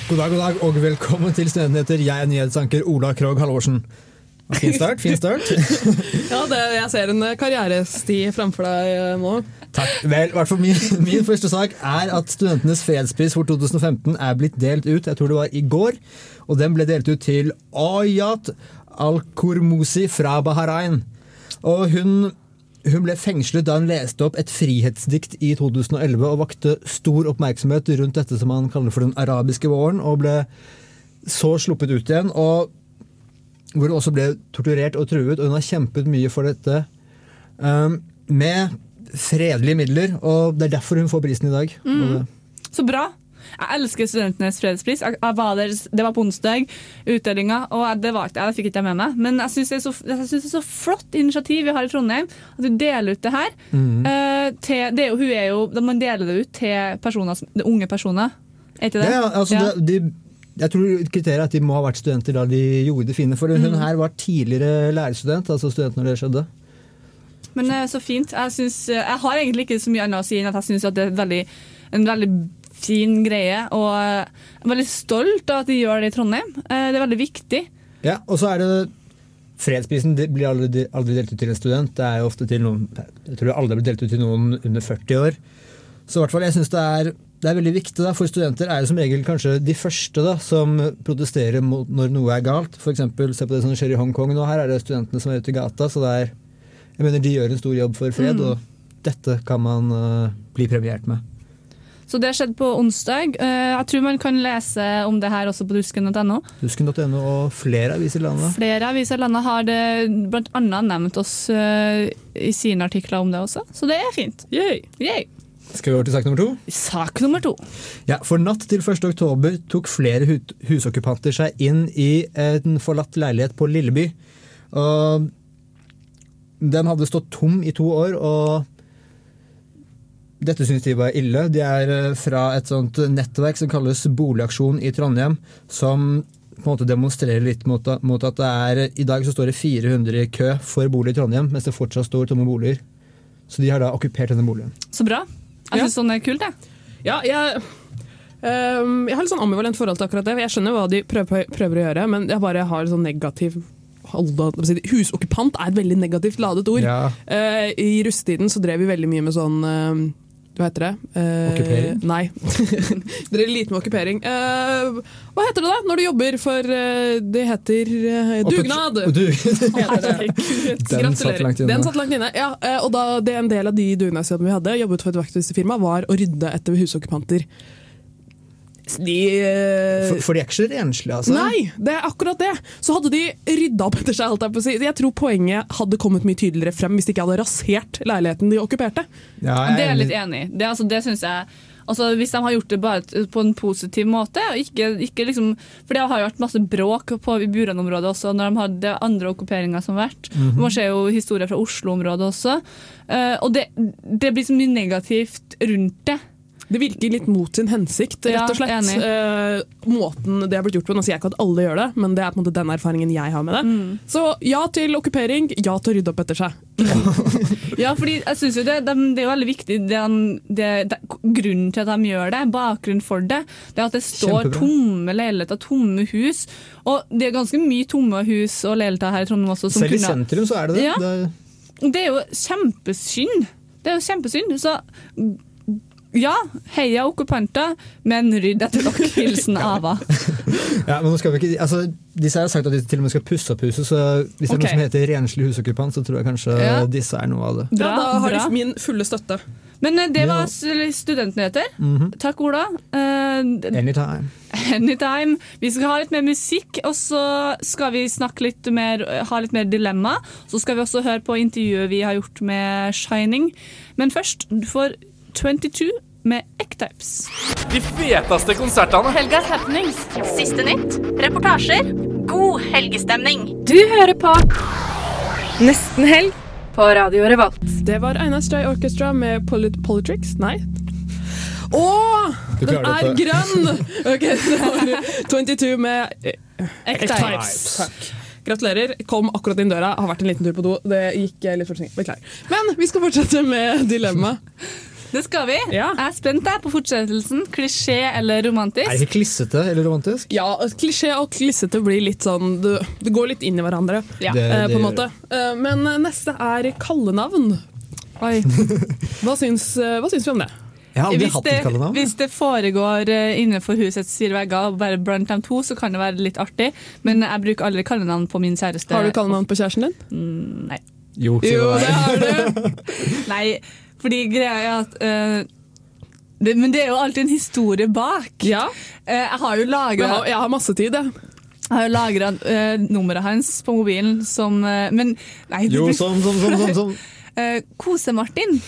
God dag, god dag, og velkommen til Studentnyheter. Jeg er nyhetsanker Ola Krogh Halvorsen. Fin start. fin start. Ja, det, jeg ser en eh, karrieresti framfor deg eh, nå. Takk. Vel, hvert min, min første sak er at Studentenes fredspris for 2015 er blitt delt ut. Jeg tror det var i går. Og den ble delt ut til Ayat Al-Kurmusi fra Bahrain. Og hun, hun ble fengslet da hun leste opp et frihetsdikt i 2011 og vakte stor oppmerksomhet rundt dette som man kaller for den arabiske våren, og ble så sluppet ut igjen. og hvor hun også ble torturert og truet, og hun har kjempet mye for dette um, med fredelige midler, og det er derfor hun får prisen i dag. Mm. Så bra. Jeg elsker Studentenes fredspris. Jeg, jeg var der, det var på onsdag, utdelinga, og jeg, det var jeg, det fikk ikke jeg med meg. Men jeg syns det, det er så flott initiativ vi har i Trondheim, at vi deler ut det her. Mm. Uh, til, det er jo, hun er jo, Man deler det ut til personer, unge personer. Er ikke det? Ja, ja, altså Ja. det, de, jeg tror kriteriet er at de må ha vært studenter da de gjorde det fine. For hun mm. her var tidligere lærerstudent, altså student når det skjedde. Men eh, så fint. Jeg, synes, eh, jeg har egentlig ikke så mye annet å si enn at jeg syns det er veldig, en veldig fin greie. Og jeg er veldig stolt av at de gjør det i Trondheim. Eh, Det er veldig viktig. Ja, og så er det Fredsprisen blir aldri, aldri delt ut til en student. Det er jo ofte til noen Jeg tror det aldri blir delt ut til noen under 40 år. Så i hvert fall, jeg syns det, det er veldig viktig, da, for studenter er jo som regel kanskje de første da, som protesterer mot når noe er galt. Eksempel, se på det som skjer i Hongkong nå. Her er det studentene som er ute i gata. så det er, jeg mener De gjør en stor jobb for fred, Mm. og dette kan man uh, bli premiert med. Så det skjedde på onsdag. Eh, jeg tror man kan lese om det her også på dusken.no. Dusken.no og flere aviser i landet. Flere aviser i landet har det blant annet nevnt oss eh, i sine artikler om det også, så det er fint. Yay. Skal vi over til sak nummer to? Sak nummer to. Ja, For natt til 1. oktober tok flere husokkupanter seg inn i en forlatt leilighet på Lilleby. Og den hadde stått tom i to år, og dette syns de var ille. De er eh, fra et sånt nettverk som kalles Boligaksjon i Trondheim, som på en måte demonstrerer litt mot, mot at det er I dag så står det 400 i kø for bolig i Trondheim, mens det fortsatt står tomme boliger. Så de har da okkupert denne boligen. Så bra. Jeg Ja. sånn er kult, jeg. Ja, jeg, ehm, jeg har litt sånn ambivalent forhold til akkurat det. Jeg skjønner hva de prøver, prøver å gjøre, men jeg bare har sånn negativ Husokkupant er et veldig negativt ladet ord. Ja. Uh, I russetiden så drev vi veldig mye med sånn eh, hva heter det? Eh, Okkupering? Nei. Drev lite med okkupering. Eh, hva heter det da når du jobber for eh, Det heter eh, dugnad! Du-. Den satt langt inne. Den satt langt inne. Ja, eh, og da, det En del av de dugnadsjobbene vi hadde, jobbet for et vaktmesterfirma, var å rydde etter husokkupanter. De uh... For, for de er ikke så renslige, altså? Nei, det er akkurat det! Så hadde de rydda opp etter seg. Alt jeg, på å si. jeg tror poenget hadde kommet mye tydeligere frem hvis de ikke hadde rasert leiligheten de okkuperte. Ja, Det er jeg litt enig i. Det, altså, det synes jeg Altså, hvis de har gjort det bare på en positiv måte, og ikke, ikke liksom, for det har jo vært masse bråk på i Buran-området også, når de hadde andre okkuperinger som har vært. Mhm. Man ser jo historier fra Oslo-området også. Uh, og det, det blir så mye negativt rundt det. Det virker litt mot sin hensikt, rett og slett. enig. uh, måten det har blitt gjort på. Nå sier jeg ikke at alle gjør det, men det er på en måte den erfaringen jeg har med det. Mm. Så ja til okkupering, ja til å rydde opp etter seg. Ja, fordi jeg synes jo det, det, det er jo veldig viktig det, det, det, Grunnen til at de gjør det, bakgrunnen for det, det er at det står Kjempebra. tomme leiligheter, tomme hus. Og det er ganske mye tomme hus og leiligheter her i Trondheim også. som Selv i kunne- sentrum så er det det. Ja. Det er jo kjempesynd. Det er jo kjempesynd. Så ja, heia okkupanter, men rydd etter dere. Hilsen Ava. ja, men nå skal vi ikke, altså, Disse har sagt at de til og med skal pusse opp huset, så hvis det er noe som heter renslig husokkupant, så tror jeg kanskje Ja. disse er noe av det. Bra, ja, da har bra. de min fulle støtte. Men eh, det var studentnyheter. Mm -hmm. Takk, Ola. Uh, Anytime. Anytime. Vi skal ha litt mer musikk, og så skal vi snakke litt mer, ha litt mer dilemma. Så skal vi også høre på intervjuet vi har gjort med Shining. Men først, du får 22 med Ektypes. De feteste konsertene. Helgas happenings. Siste nytt. Reportasjer. God helgestemning. Du hører på Nesten helg på Radio Revolt. Det var Einar Stray Orchestra med Polit Politrix. Nei. Å! Du Den er dette. grønn! Ok, det var 22 med Ektypes. Takk. Gratulerer. Kom akkurat inn døra. Har vært en liten tur på do. Det gikk eh, litt. Beklager. Men vi skal fortsette med dilemma. Det skal vi. Jeg er spent på fortsettelsen. Klisjé eller romantisk? Er det ikke klissete eller romantisk? Ja, klisjé og klissete blir litt sånn Det, det går litt inn i hverandre, Ja. Det- eh, det på en måte. Eh, men eh, neste er kallenavn. Oi. Hva syns, eh, hva syns vi om det? Jeg har aldri Hvis hatt det, et kallenavn. hvis det foregår eh, innenfor husets fire vegger, bare blant dem to, så kan det være litt artig. Men jeg bruker aldri kallenavn på min kjæreste. Har du kallenavn på kjæresten din? Mm, nei. Jo, Jo, det har du. Nei, fordi greia er at uh, det, Men det er jo alltid en historie bak. Ja. Uh, jeg har jo lagra jeg, jeg har masse tid, jeg. Jeg har jo lagra nummeret hans på mobilen som eh, Men nei, Jo, sånn, sånn, sånn, sånn, sånn. Eh, Kose-Martin.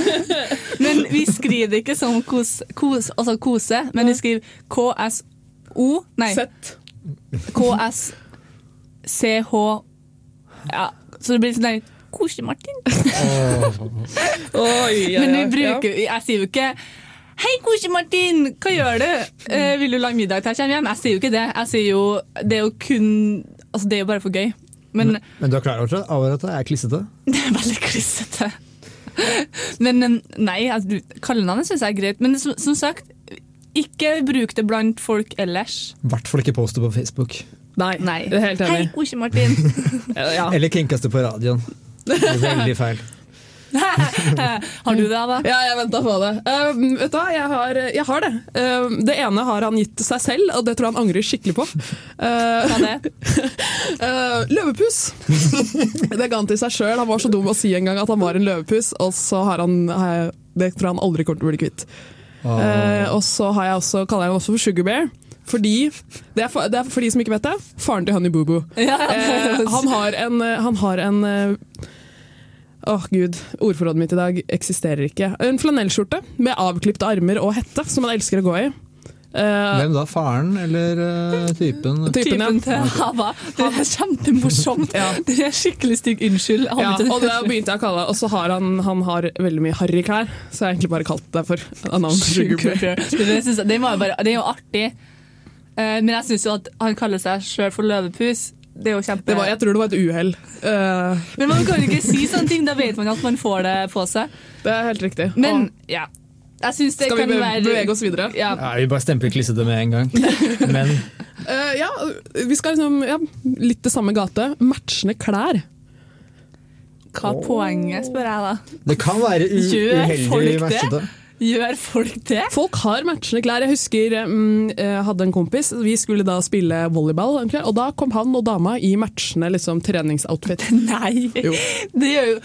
men vi skriver det ikke som kos, kos, altså kose, men vi skriver KSO Nei. Sett. KSCH Ja, så det blir sånn der Kose-Martin. Oi, ja, Men vi bruker Jeg sier jo ikke Hei, Kose-Martin! Hva gjør du? Eh, vil du lage middag til jeg kommer hjem? Jeg sier jo ikke det. Jeg sier jo Det er jo kun Altså, det er jo bare for gøy. Men Men du er klar over det? over at det er klissete? det er veldig klissete. Men eh, nei, altså, kallenavnet syns jeg er greit. Men som, som sagt, ikke bruk det blant folk ellers. I hvert fall ikke poste på Facebook. Nei, Nei. det er helt Hei, koselig Kose-Martin! Ja. Eller kringkaste på radioen. Det veldig feil. Har du det, da? Ja, jeg venta på det. Uh, vet du hva, jeg har, jeg har det. Uh, det ene har han gitt seg selv, og det tror jeg han angrer skikkelig på. Hva er det? løvepus. det ga han til seg sjøl. Han var så dum å si en gang at han var en løvepus, og så har han Det tror jeg han aldri kommer til å bli kvitt. Eh, og så har jeg også, kaller jeg ham også for Sugar Bear. Fordi, det er for, det er for de som ikke vet det, faren til Honey Boo Boo. Ja, Eh, han har en, han har en Åh, Åh gud, ordforrådet mitt i dag eksisterer ikke. En flanellskjorte med avklipte armer og hette, som han elsker å gå i. Uh, Hvem da? Faren eller uh, typen? Typen, ja. Til Hava. Det er kjempemorsomt. Det er skikkelig stygg. Unnskyld. ja, og det begynte jeg å kalle Og så har han, han har veldig mye harry klær, så jeg har egentlig bare kalt det for navnet Sugar Bear. det, synes det, bare, det er jo artig. Eh, men jeg syns jo at han kaller seg sjøl for løvepus. Det er jo kjempe... Det var, jeg tror det var et uhell. Uh... Men man kan jo ikke si sånne ting, da vet man at man får det på seg. Det er helt riktig. Men ja, jeg syns det Skal vi kan be- være bevege oss videre? Ja. Ja, vi bare stempler klissete med en gang. Men uh, ja, vi skal liksom ja, litt til samme gate. Matchende klær. Hva er poenget, spør jeg da. det kan være uheldig matchete. Gjør folk det? Folk har matchende klær. Jeg husker mm, jeg hadde en kompis, vi skulle da spille volleyball, og da kom han og dama i matchende liksom, treningsoutfit. Nei! Jo. Det, gjør jo,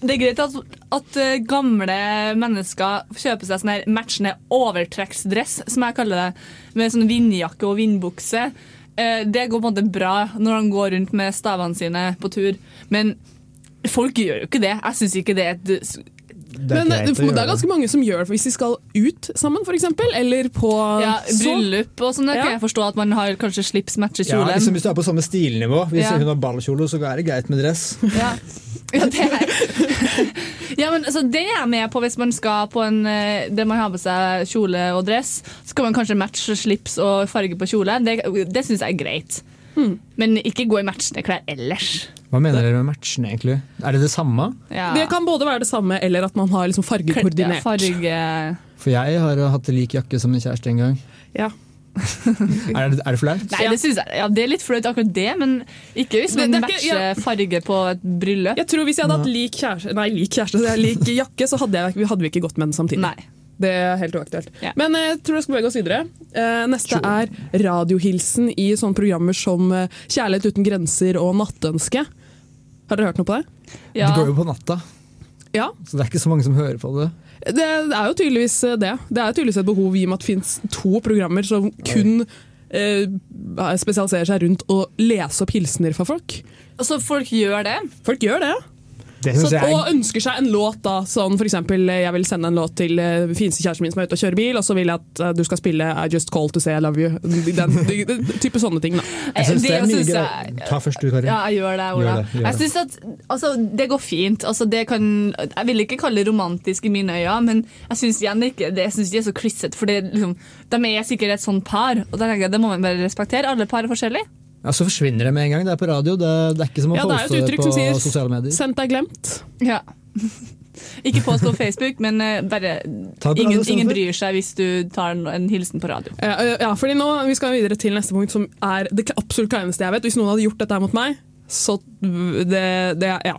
det er greit at, at eh, gamle mennesker kjøper seg sånn her matchende overtrekksdress, som jeg kaller det, med sånn vindjakke og vindbukse. Eh, Det går på en måte bra når han går rundt med stavene sine på tur, men folk gjør jo ikke det. Jeg syns ikke det er et Men eh, det er ganske mange som gjør det hvis de skal ut sammen, f.eks. Eller på ja, bryllup og sånn. Det kan Ja. jeg forstå at man har kanskje slips matcher Ja, liksom hvis du er på samme stilnivå. Hvis Ja. hun har ballkjole, så er det greit med dress. Ja. Ja, det er. ja, men altså, det er jeg med på hvis man skal på en eh, der man har på seg kjole og dress. Så kan man kanskje matche slips og farge på kjole. Det, det syns jeg er greit. Men ikke gå i matchende klær ellers. Hva mener dere med matchende, egentlig? Er det det samme? Ja. Det kan både være det samme eller at man har liksom fargekoordinert. Farge For jeg har hatt lik jakke som en kjæreste en gang. Ja. Er det, er det flaut? Nei, det, jeg, ja, det er litt flaut, akkurat det, men ikke hvis man det er ikke- matcher farge på et bryllup. Jeg tror Hvis jeg hadde hatt lik kjæreste, nei, lik kjæreste, så jeg lik jakke, så hadde, jeg, hadde vi ikke gått med den samtidig. Det er helt uaktuelt. Men eh, jeg tror jeg skal bevege oss videre. Neste neste er radiohilsen i sånne programmer som eh, Kjærlighet uten grenser og Nattønske. Har dere hørt noe på det? Det går jo på natta, Ja, så det er ikke så mange som hører på det. det er jo tydeligvis eh, det. Det er tydeligvis et behov i og med at det fins to programmer som kun eh, spesialiserer seg rundt å lese opp hilsener fra folk. Altså, folk gjør det? Folk gjør det. Det Så, synes jeg er- og ønsker seg en låt, da. Sånn eksempel, eh, jeg vil sende en låt til uh, fineste kjæresten min som er ute og kjører bil, og så vil jeg at eh, du skal spille I Just Call To Say I Love You. Den, den, den type sånne ting, da. Jeg synes det er mye greit. Ta først du, Kari. Ja, jeg gjør det, Ola. Gjør det, gjør jeg synes at altså, Det går fint. Altså, det kan, jeg vil ikke kalle det romantisk i mine øyne, men jeg syns igjen ikke det. Jeg synes de er så klissete. For det, liksom, de er sikkert et sånt par, og da tenker jeg, det må man bare respektere. Alle par er forskjellige. Ja, Så forsvinner det med en gang. Det er på radio. Det, det er ikke som å Ja, det er poste det på sier sosiale medier. 'sendt deg glemt'. Ja. ikke post på Facebook, men eh, bare ingen, ingen bryr seg hvis du tar en, en hilsen på radio. Ja, ja, fordi nå Vi skal videre til neste punkt, som er det absolutt kleineste jeg vet. Hvis noen hadde gjort dette her mot meg, så det, det Ja.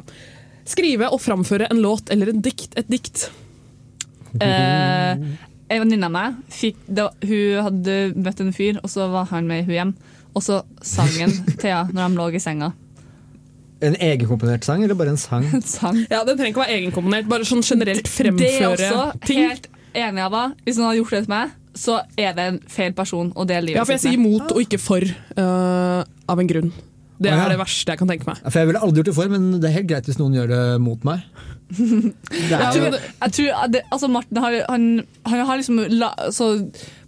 Skrive og framføre en låt eller en dikt, et dikt. Eh, en venninne av meg fikk, da, hun hadde møtt en fyr, og så var han med hun hjem. Og så sangen, Thea når de lå i senga. En egenkomponert sang, eller bare en sang? En sang. Ja, Den trenger ikke være egenkomponert, bare sånn generelt fremføre ting. Det er også ting. helt enig av henne. Hvis noen hadde gjort det til meg, så er det en feil person å dele livet Ja, for jeg sier med. mot og ikke for, uh, av en grunn. Det er det verste jeg kan tenke meg. Ja, For Jeg ville aldri gjort det for, men det er helt greit hvis noen gjør det mot meg. Det Jeg er, tror, jeg tror det, altså Martin har, han, han har liksom la, så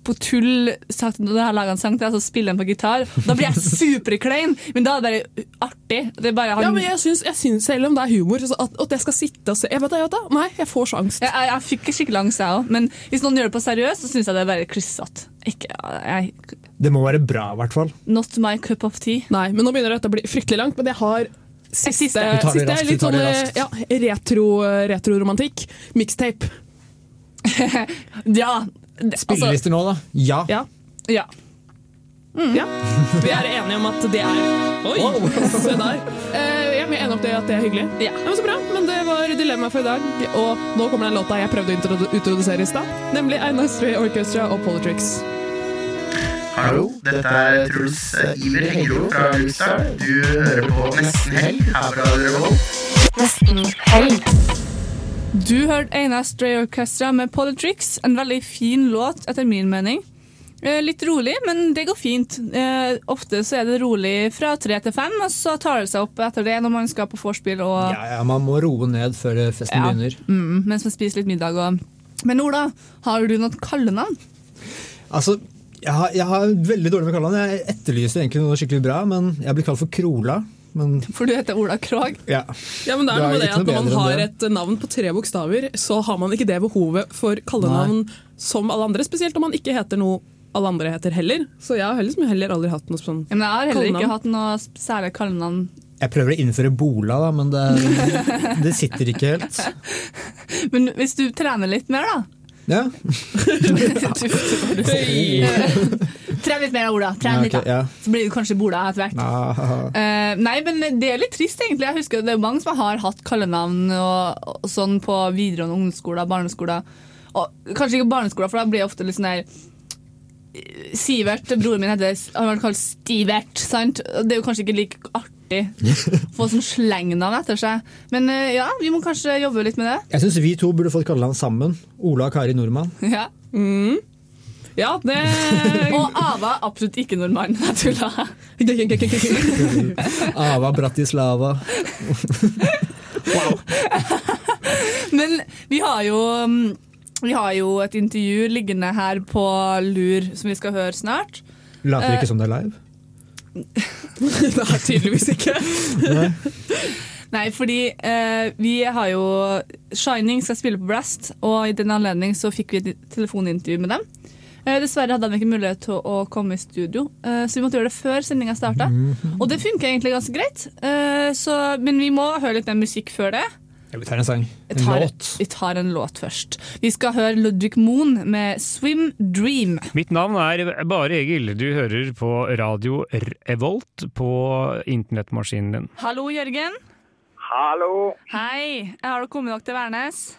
på tull sagt når jeg har laget en sang til deg, så spiller han på gitar. Da blir jeg superklein, men da er det bare artig. Det er bare han, Ja, men jeg syns, jeg syns Selv om det er humor, så at, at jeg skal sitte og se jeg vet, jeg vet, Nei, jeg får så angst. jeg, jeg, jeg fikk skikkelig angst, jeg òg. Men hvis noen gjør det på seriøst, så syns jeg det er bare klissete. Jeg, det må være bra, i hvert fall. not my cup of tea. Nei, men nå begynner dette å bli fryktelig langt. Men jeg har siste, Siste. Vi tar det siste raskt, vi litt tar sånn ja, retro, retro-romantikk. Mixtape. Ja. Altså, Spillelister nå, da? Ja. Ja. ja. ja. Vi er enige om at det er Oi, se der. Eh, er enige om det at det er hyggelig? Ja. men Så bra. Men det var dilemmaet for i dag. Og nå kommer den låta jeg prøvde å introdu- introdusere i stad. Nemlig Einar Stray Orchestra og Politrix. Hallo, dette er Truls eh, Iver Hengro fra Lukestad. Du hører på Nesten Helg her på Radio Revolt. Nesten helg. Du hørte Einar Stray Orchestra med Politrix. En veldig fin låt, etter min mening. Eh, Litt rolig, men det går fint. Eh, ofte så er det rolig fra tre til fem, og så tar det seg opp etter det når man skal på vorspiel og Ja, ja, man må roe ned før festen Ja. begynner. mm, mens man spiser litt middag. Og... Men Ola, har du noe kallenavn? Altså, jeg har, jeg har veldig dårlig med kallenavn. Jeg etterlyser egentlig noe skikkelig bra, men jeg blir kalt for Krola. Men For du heter Ola Krog? ja. Ja, men det er Det er noe med det at Når man har et navn på tre bokstaver, så har man ikke det behovet for kallenavn som alle andre. Spesielt om man ikke heter noe alle andre heter heller. Så jeg har heller, liksom heller aldri hatt noe sånn Ja, men jeg har heller ikke hatt noe særlig kallenavn. Jeg prøver å innføre Bola, da, men det, det sitter ikke helt. Men hvis du trener litt mer, da? Ja. Tren litt mer, Ola. Tren litt, da. ja. Så blir du kanskje Bola etter hvert. Eh, nei, men det er litt trist, egentlig. Jeg husker Det er mange som har hatt kallenavn og, og sånn på videregående ungdomsskoler, barneskoler. Og kanskje ikke barneskoler, for da blir det ofte litt sånn der eh, Sivert, broren min, heter, han har vært kalt Stivert. Sant? Det er jo kanskje ikke like artig å få sånn slengnavn etter seg. Men eh, ja, vi må kanskje jobbe litt med det. Jeg syns vi to burde fått kallenavn sammen. Ola og Kari Nordmann. Ja. Mm. Ja, det Og Ava absolutt ikke nordmann. Jeg tulla. Ava Bratislava. Men vi har jo mm, Vi har jo et intervju liggende her på lur som vi skal høre snart. Later ikke Eh, som det er live. Nei, tydeligvis ikke. Nei. Nei, fordi eh, vi har jo Shining skal spille på Blast, og i den anledning så fikk vi et telefonintervju med dem. Eh, dessverre hadde de ikke mulighet til å komme i studio, eh, så vi måtte gjøre det før sendinga starta. Og det funker egentlig ganske greit, eh, så, men vi må høre litt mer musikk før det. Ja, vi tar en sang. En tar, låt. vi tar en låt først. Vi skal høre Ludvig Moen med 'Swim Dream'. Mitt navn er Bare Egil. Du hører på radio Revolt på internettmaskinen din. Hallo, Jørgen. Hallo. Hei. Har du kommet dere til Værnes?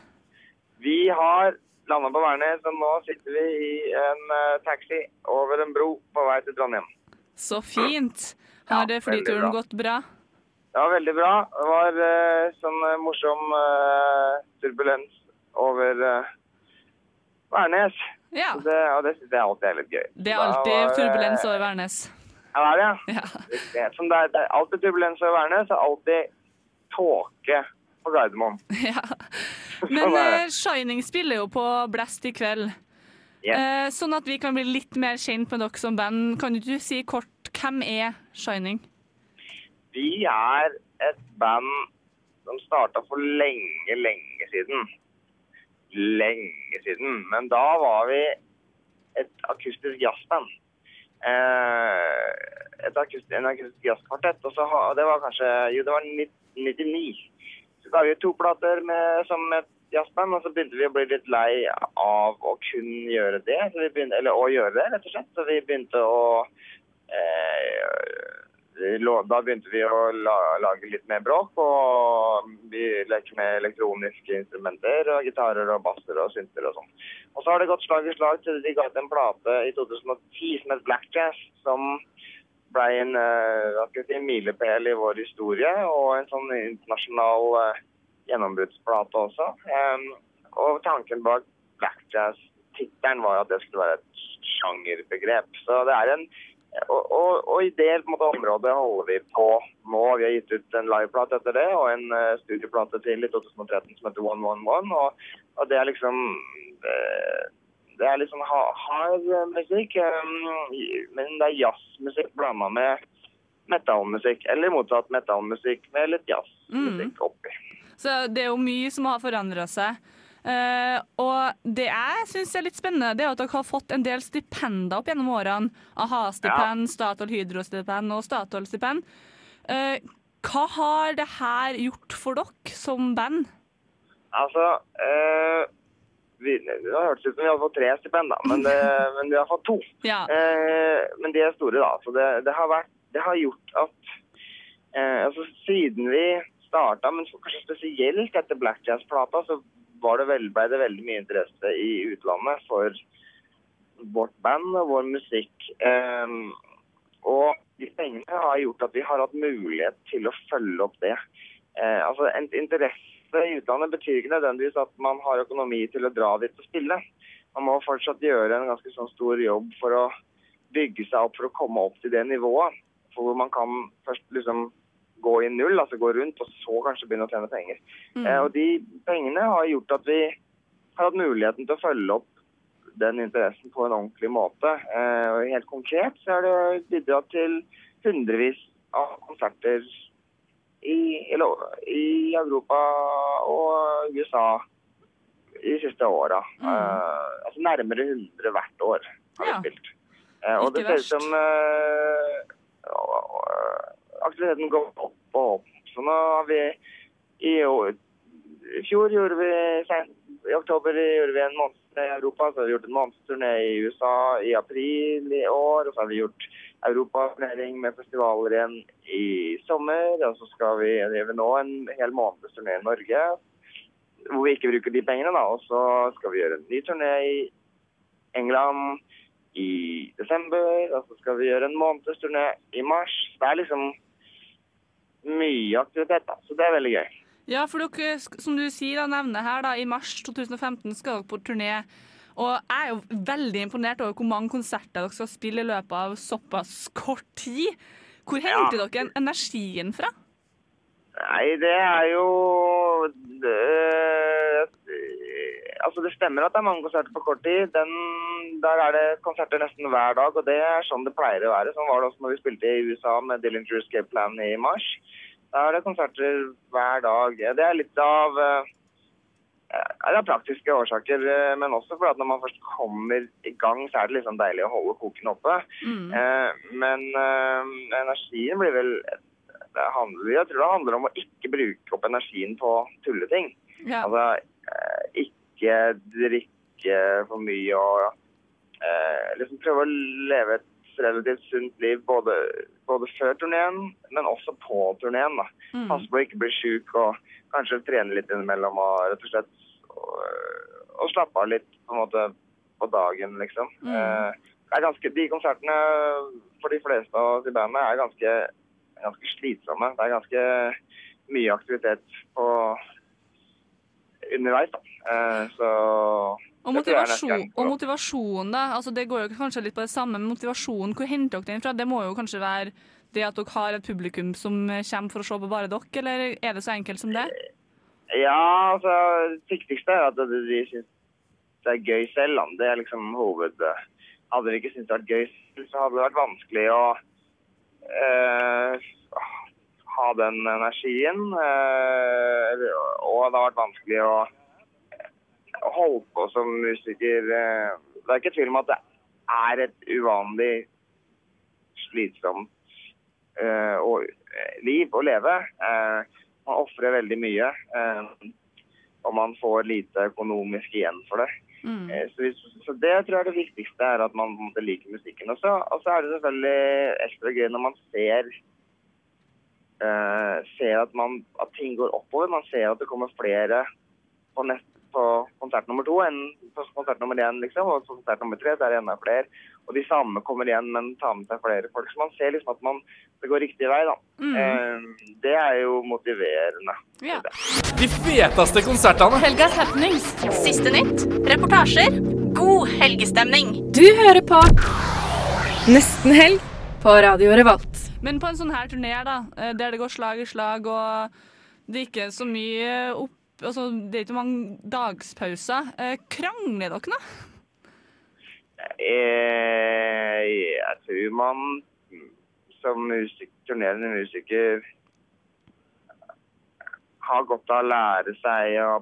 Vi har landa på Værnes, og nå sitter vi i en eh, taxi over en bro på vei til Trondheim. Så fint. Har Ja, flyturen bra. gått bra? Ja, veldig bra. Det var uh, sånn eh, morsom uh, turbulens over uh, Værnes. Ja. Det, og det syns jeg alltid er litt gøy. Det er alltid var, turbulens over Værnes. Ja, det er det, ja. Det, er, det er alltid turbulens over Værnes, og alltid tåke på Gardermoen. Ja. Men eh, Shining spiller jo på Blast i kveld. Yes. Uh, sånn at vi kan bli litt mer kjent med dere som band. Kan du si kort hvem er Shining? Vi er et band som starta for lenge, lenge siden. Lenge siden. Men da var vi et akustisk jazzband. Eh, et akustisk, en akustisk jazzkvartett. Og så, det var kanskje Jo, det var 99. Ut to plater med, som et jazzband, og så begynte vi å bli litt lei av å kun gjøre det. Begynte, eller å gjøre det, rett og slett. Så vi begynte å eh, Da begynte vi å lage litt mer bråk, og vi leker med elektroniske instrumenter, og gitarer og basser og synter og sånn. Og så har det gått slag i slag til de ga ut en plate i 2010 som het Black Jazz, som ble en eh, hva skal si, milepæl i vår historie, og en sånn internasjonal eh, gjennombruddsplate også. Og tanken bak Black Jazz-tittelen var at det skulle være et sjangerbegrep. Så det er en og, og, og i det måte, området holder vi på nå. Vi har gitt ut en liveplate etter det, og en uh, studieplate til i 2013 som heter 111. Og, og det er liksom eh, Det er litt sånn hard musikk, eh, men det er jazzmusikk blanda med metallmusikk. Eller motsatt metallmusikk med litt jazzmusikk oppi. Så det er jo mye som har forandra seg. Uh, og det jeg syns er litt spennende, det er at dere har fått en del stipender opp gjennom årene. A-ha-stipend, Statoil Hydro-stipend og Statoil-stipend. Uh, hva har det her gjort for dere som band? Altså eh, vi, Det har hørtes ut som vi hadde fått tre stipend, da, men, men vi har fått to. Ja. Eh, men de er store, da. Så det, det, har, vært, det har gjort at eh, altså, Siden vi starta, men kanskje spesielt etter Black Jazz-plata, så var det vel, ble det veldig mye interesse i utlandet for vårt band og vår musikk. Ehm, og de pengene har gjort at vi har hatt mulighet til å følge opp det. Eh, altså En interesse i utlandet betyr ikke nødvendigvis at man har økonomi til å dra dit og spille. Man må fortsatt gjøre en ganske sånn stor jobb for å bygge seg opp for å komme opp til det nivået. For hvor man kan først liksom gå i null, altså gå rundt, og så kanskje begynne å tjene penger. Mm. Eh, og de pengene har gjort at vi har hatt muligheten til å følge opp den interessen på en ordentlig måte. Eh, og helt konkret så har det bidratt til hundrevis av konserter i, i Europa og USA de siste åra. Eh, altså nærmere 100 hvert år har vi spilt. Uh, og Ikke det ser ut som uh, aktiviteten går opp og opp. Så nå har vi i, år- i fjor gjorde vi i oktober gjorde vi en måned i Europa, så har vi gjort en månedsturné i USA i april i år, og så har vi gjort europaturnering med festivaler igjen i sommer, og så skal vi drive nå en hel månedsturné i Norge, hvor vi ikke bruker de pengene da, og så skal vi gjøre en ny turné i England i desember, og så skal vi gjøre en månedsturné i mars. Det er liksom mye aktivitet, da, så det er veldig gøy. Ja, for dere, som du sier, da, nevner her, da, i mars 2015 skal dere på turné. Og jeg er jo veldig imponert over hvor mange konserter dere skal spille i løpet av såpass kort tid. Hvor henter dere energien fra? Nei, det er jo det, Altså, det stemmer at det er mange konserter på kort tid. Den, der er det konserter nesten hver dag, og det er sånn det pleier å være. Sånn var det også når vi spilte i USA med Dillinger Escape Plan i mars. Da er det konserter hver dag. Det er litt av eh, ja, Det er praktiske årsaker, eh, men også fordi at når man først kommer i gang, så er det liksom deilig å holde koken oppe. Mm. Men eh, energien blir vel det handler, Jeg tror det handler om å ikke bruke opp energien på tulleting. Ja. Altså eh, ikke drikke for mye og eh, liksom prøve å leve et relativt sunt liv både, både før turneen, men også på turneen. Mm. Passe på å ikke bli sjuk og kanskje trene litt innimellom og rett og slett og slappe av litt på måte på dagen, liksom. Mm. Eh, det ganske, de konsertene for de fleste av oss i bandet er ganske, ganske slitsomme. Det er ganske mye aktivitet på underveis. Eh, så Og, motivasjon, og motivasjonen, da. Altså, det går jo kanskje litt på det samme, men motivasjonen, hvor henter dere den fra? Det må jo kanskje være det at dere har et publikum som eh, kommer for å se på bare dere, eller er det så enkelt som det? Ja, altså, det viktigste er at de, syns det er gøy selv. Da. Det er liksom hoved... Hadde de ikke syntes det var gøy så hadde det vært vanskelig å eh, ha den energien. Eh, og det hadde vært vanskelig å holde på som musiker. Eh, det er ikke tvil om at det er et uvanlig slitsomt eh, eh, liv å leve. Eh, man ofrer veldig mye, eh, og man får lite økonomisk igjen for det. Eh, Så, så det tror jeg er det viktigste, er at man liker musikken. Og så og så er det selvfølgelig ekstra gøy når man ser eh, ser at, man, at ting går oppover. Man ser at det kommer flere på, nett, på konsert nummer to enn på konsert nummer én. Liksom. Og på konsert nummer tre så er det enda flere. Og de samme kommer igjen, men tar med seg flere folk. Så man ser liksom at man, det går riktig vei. da. Mm. Eh, det er jo motiverende. De feteste konsertene. Helgas happenings. Siste nytt. Reportasjer. God helgestemning. Du hører på Nesten helg på Radio Revolt. Men på en sånn her turné, da, eh, der det går slag i slag, og det er ikke så mye opp Altså, det er ikke mange dagspauser. Eh, krangler dere nå? Eh, jeg tror man som musik, turnerende musiker har godt av å lære seg å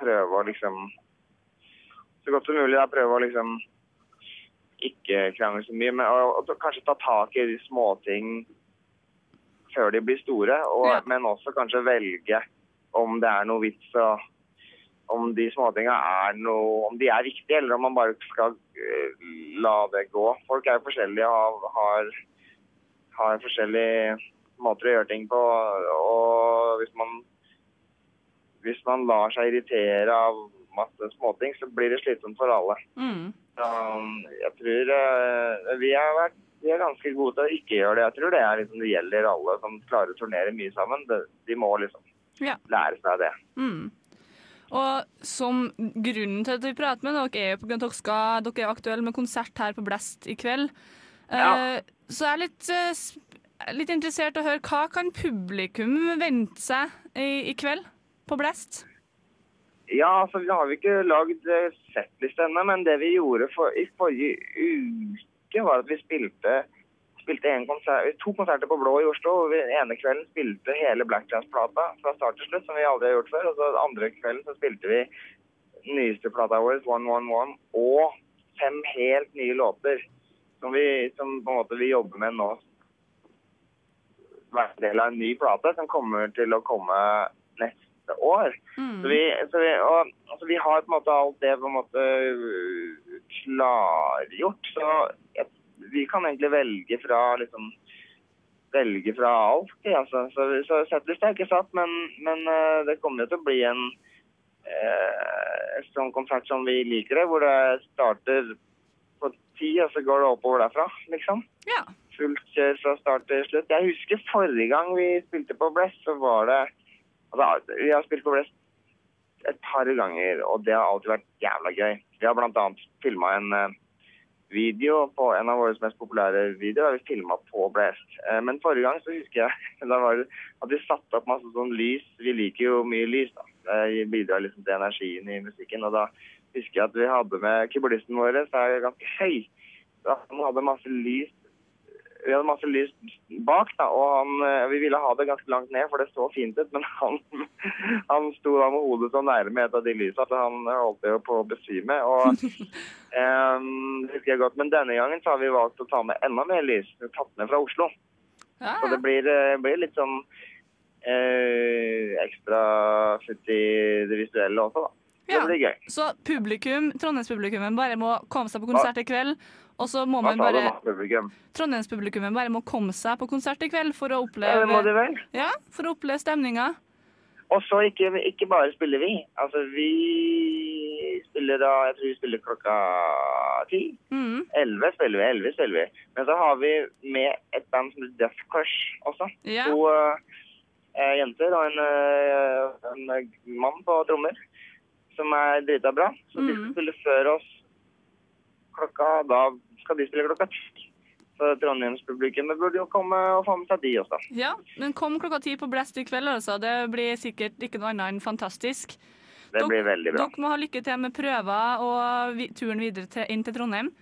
prøve å liksom Så godt som mulig da, prøve å liksom ikke krangle så mye, men og, og kanskje ta tak i de småting før de blir store, og, men også kanskje velge om det er noe vits å om de småtinga er noe Om de er viktige, eller om man bare skal eh, la det gå. Folk er jo forskjellige og har, har forskjellige måter å gjøre ting på. Og hvis man, hvis man lar seg irritere av masse småting, så blir det slitsomt for alle. Mm. Så jeg tror eh, vi har vært vi er ganske gode til å ikke gjøre det. Jeg tror det er liksom det gjelder alle som klarer å turnere mye sammen. De, de må liksom Ja. lære seg det. Mm. Og som grunnen til at vi prater med dere, er jo av at dere, er jo aktuelle med konsert her på Blast i kveld. Ja. så jeg er litt, eh, litt interessert i å høre hva kan publikum vente seg i, i kveld på Blast? Ja, altså vi har ikke lagd eh, settliste ennå, men det vi gjorde for, i forrige uke, var at vi spilte, spilte en konsert, to konserter på Blå i Oslo. og vi ene kvelden spilte hele Black Jazz-plata fra start til slutt, som vi aldri har gjort før. Og så andre kvelden så spilte vi nyeste plata vår, 111, og fem helt nye låter som vi som på en måte vi jobber med nå. Hver del av en ny plate som kommer til å komme neste år. Så, vi, så vi, og, altså, vi har på en måte alt det på en måte klargjort. Så jeg, vi kan egentlig velge fra liksom velge fra alt. Ja, så, Så, så settlist er ikke satt, men, men øh, det kommer jo til å bli en eh, sånn konsert som vi liker det, hvor det starter på ti, og så går det oppover derfra, liksom. Ja. Fullt kjør fra start til slutt. Jeg husker forrige gang vi spilte på Bless, så var det altså, Vi har spilt på Bless et par ganger, og det har alltid vært jævla gøy. Vi har blant annet filma en eh, video på en av våre mest populære videoer. Vi filma på Blest. Eh, men forrige gang så husker jeg da var det at vi satte opp masse sånn lys. Vi liker jo mye lys, da. Det bidrar liksom til energien i musikken. Og da husker jeg at vi hadde med keyboardisten vår, som er ganske høy. Så han hadde masse lys vi hadde masse lys bak, da, og han, eh, vi ville ha det ganske langt ned, for det så fint ut. Men han, han sto da med hodet så nærme et av de lysene at han holdt jo på å besvime. Og um, husker jeg godt. Men denne gangen så har vi valgt å ta med enda mer lys. Tatt med fra Oslo. Så det blir, eh, blir litt sånn eh, ekstra futt i det visuelle også, da. Ja. Det blir gøy. Så publikum, Trondheimspublikummet bare må komme seg på konsert i kveld. Og så må man bare publikum? Trondheimspublikummet bare må komme seg på konsert i kveld for å Ja, oppleve det må de vel. Ja, for å oppleve stemninga. Og så ikke, ikke bare spiller vi. Altså, vi spiller da Jeg tror vi spiller klokka ti. Mm. Spiller vi. elleve spiller vi. Men så har vi med et band som heter Death Crush også. Ja. To uh, jenter og en, uh, en mann på trommer som er drita bra. Så de Mm. skal spille før oss klokka Da skal de spille klokka ti. Så Trondheimspublikummet burde jo komme og få med seg de også. Ja, men kom klokka ti på Blest i kveld, altså. Det blir sikkert ikke noe annet enn fantastisk. Det Dok- blir veldig bra. Dere må ha lykke til med prøver og vi, turen videre til, inn til Trondheim.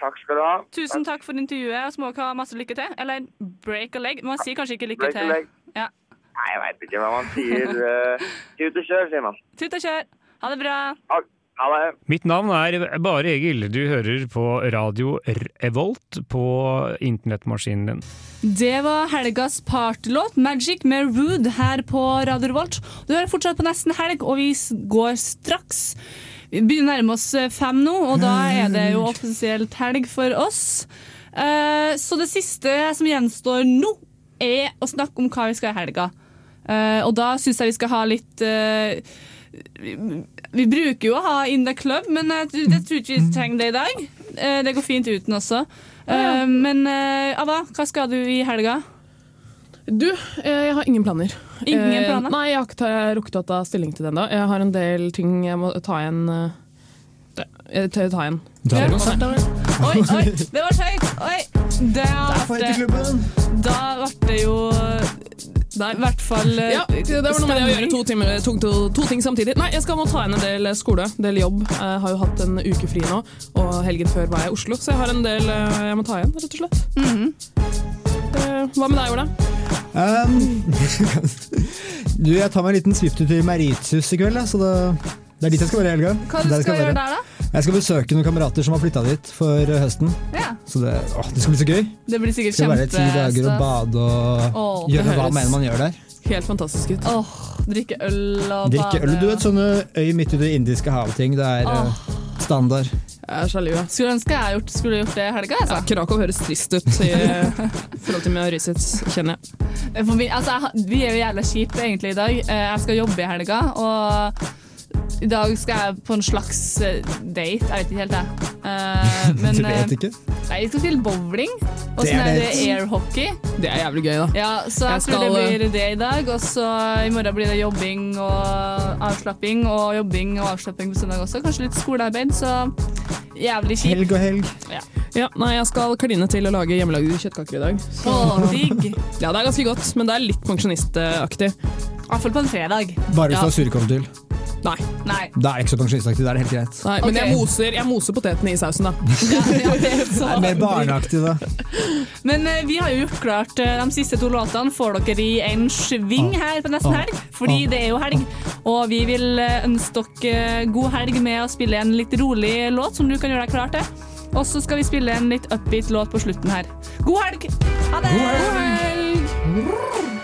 Takk skal du ha. Tusen takk for intervjuet, og så må dere ha masse lykke til. Eller break a leg. Man sier kanskje ikke lykke Break a til. leg. Ja. Nei, jeg veit ikke hva man sier. Uh, Tut og kjør, sier man. Tut og kjør. Ha det bra. Ha det. Mitt navn er Bare Egil. Du hører på radio Revolt på internettmaskinen din. Det var helgas partylåt, 'Magic' med Rude, her på Radio Revolt. Du hører fortsatt på nesten helg, og vi går straks. Vi begynner å nærme oss eh, fem nå, og da er det jo offisielt helg for oss. Eh, så det siste som gjenstår nå, er å snakke om hva vi skal i helga. Eh, og da syns jeg vi skal ha litt vi, vi bruker jo å ha In the Club, men jeg, tror- jeg tror ikke vi trenger det i dag. Eh, det går fint uten også. Ja. men eh, Ava, hva skal du i helga? Du, eh, jeg har ingen planer. Ingen Eh, planer? Nei, jeg har ikke rukket å ta stilling til det ennå. Jeg har en del ting jeg må ta igjen. Jeg tør eh, ta igjen. Da var konsert? Oi, oi, det var høyt! Oi! Jeg til ble, da ble det jo i hvert fall eh, Ja, det var noe med det å gjøre to, timer, to, to, to ting samtidig. Nei, jeg skal må ta igjen en del skole, en del jobb. Jeg har jo hatt en uke fri nå, og helgen før var jeg i Oslo, så jeg har en del eh, jeg må ta igjen, rett og slett. Mm -hmm. Hva med deg, Ola? Um, du, jeg tar meg en liten svipptur til Meritius i kveld, så det, det er dit jeg skal være i helga. Hva du skal jeg gjøre der, da? Jeg skal besøke noen kamerater som har flytta dit for høsten. Ja. Så det, å, det skal bli så gøy. Det blir sikkert Skal være ti dager og bade og Åh, gjøre hva man med enn man gjør der. Helt fantastisk ut. Åh, drikke øl og Drikke øl. Du vet sånne øy midt i det indiske havet-ting. Det er Åh. eh, standard. Jeg er sjalu. Skulle ønske jeg gjort, skulle gjort det i helga. Altså. Ja, Krakow høres trist ut i forhold til Mauritius, kjenner jeg. For vi, altså, vi er jo jævla kjipe egentlig i dag. Eh, Jeg skal jobbe i helga, og i dag skal jeg på en slags eh, date. Jeg vet ikke helt, jeg. Uh, Men, Du vet eh, ikke? Nei, jeg skal spille bowling. Og så er det airhockey. Det er jævlig gøy, da. Ja, så jeg, Jeg tror det skal, blir det i dag. Og så i morgen blir det jobbing og avslapping. Og jobbing og avslapping på søndag også. Kanskje litt skolearbeid, så jævlig kjipt. Helg og helg. Ja. Ja, nei, jeg skal kline til å lage hjemmelagde kjøttkaker i dag. Å, digg. Ja, det er ganske godt, men det er litt pensjonistaktig. I hvert fall på en fredag. Bare hvis Ja. du har til. Nei. Nei. Da er det ikke så pensjonistaktig. Da er det helt greit. Nei, men okay. jeg, moser, jeg moser potetene i sausen, da. Det er mer barneaktig, da. Men uh, vi har jo gjort klart uh, de siste to låtene får dere i en sving her på nesten Ah. helg. Fordi Ah. det er jo helg. Og vi vil eh, ønske dere god helg med å spille en litt rolig låt som du kan gjøre deg klar til. Og så skal vi spille en litt upbeat låt på slutten her. God helg! Ha det! God helg!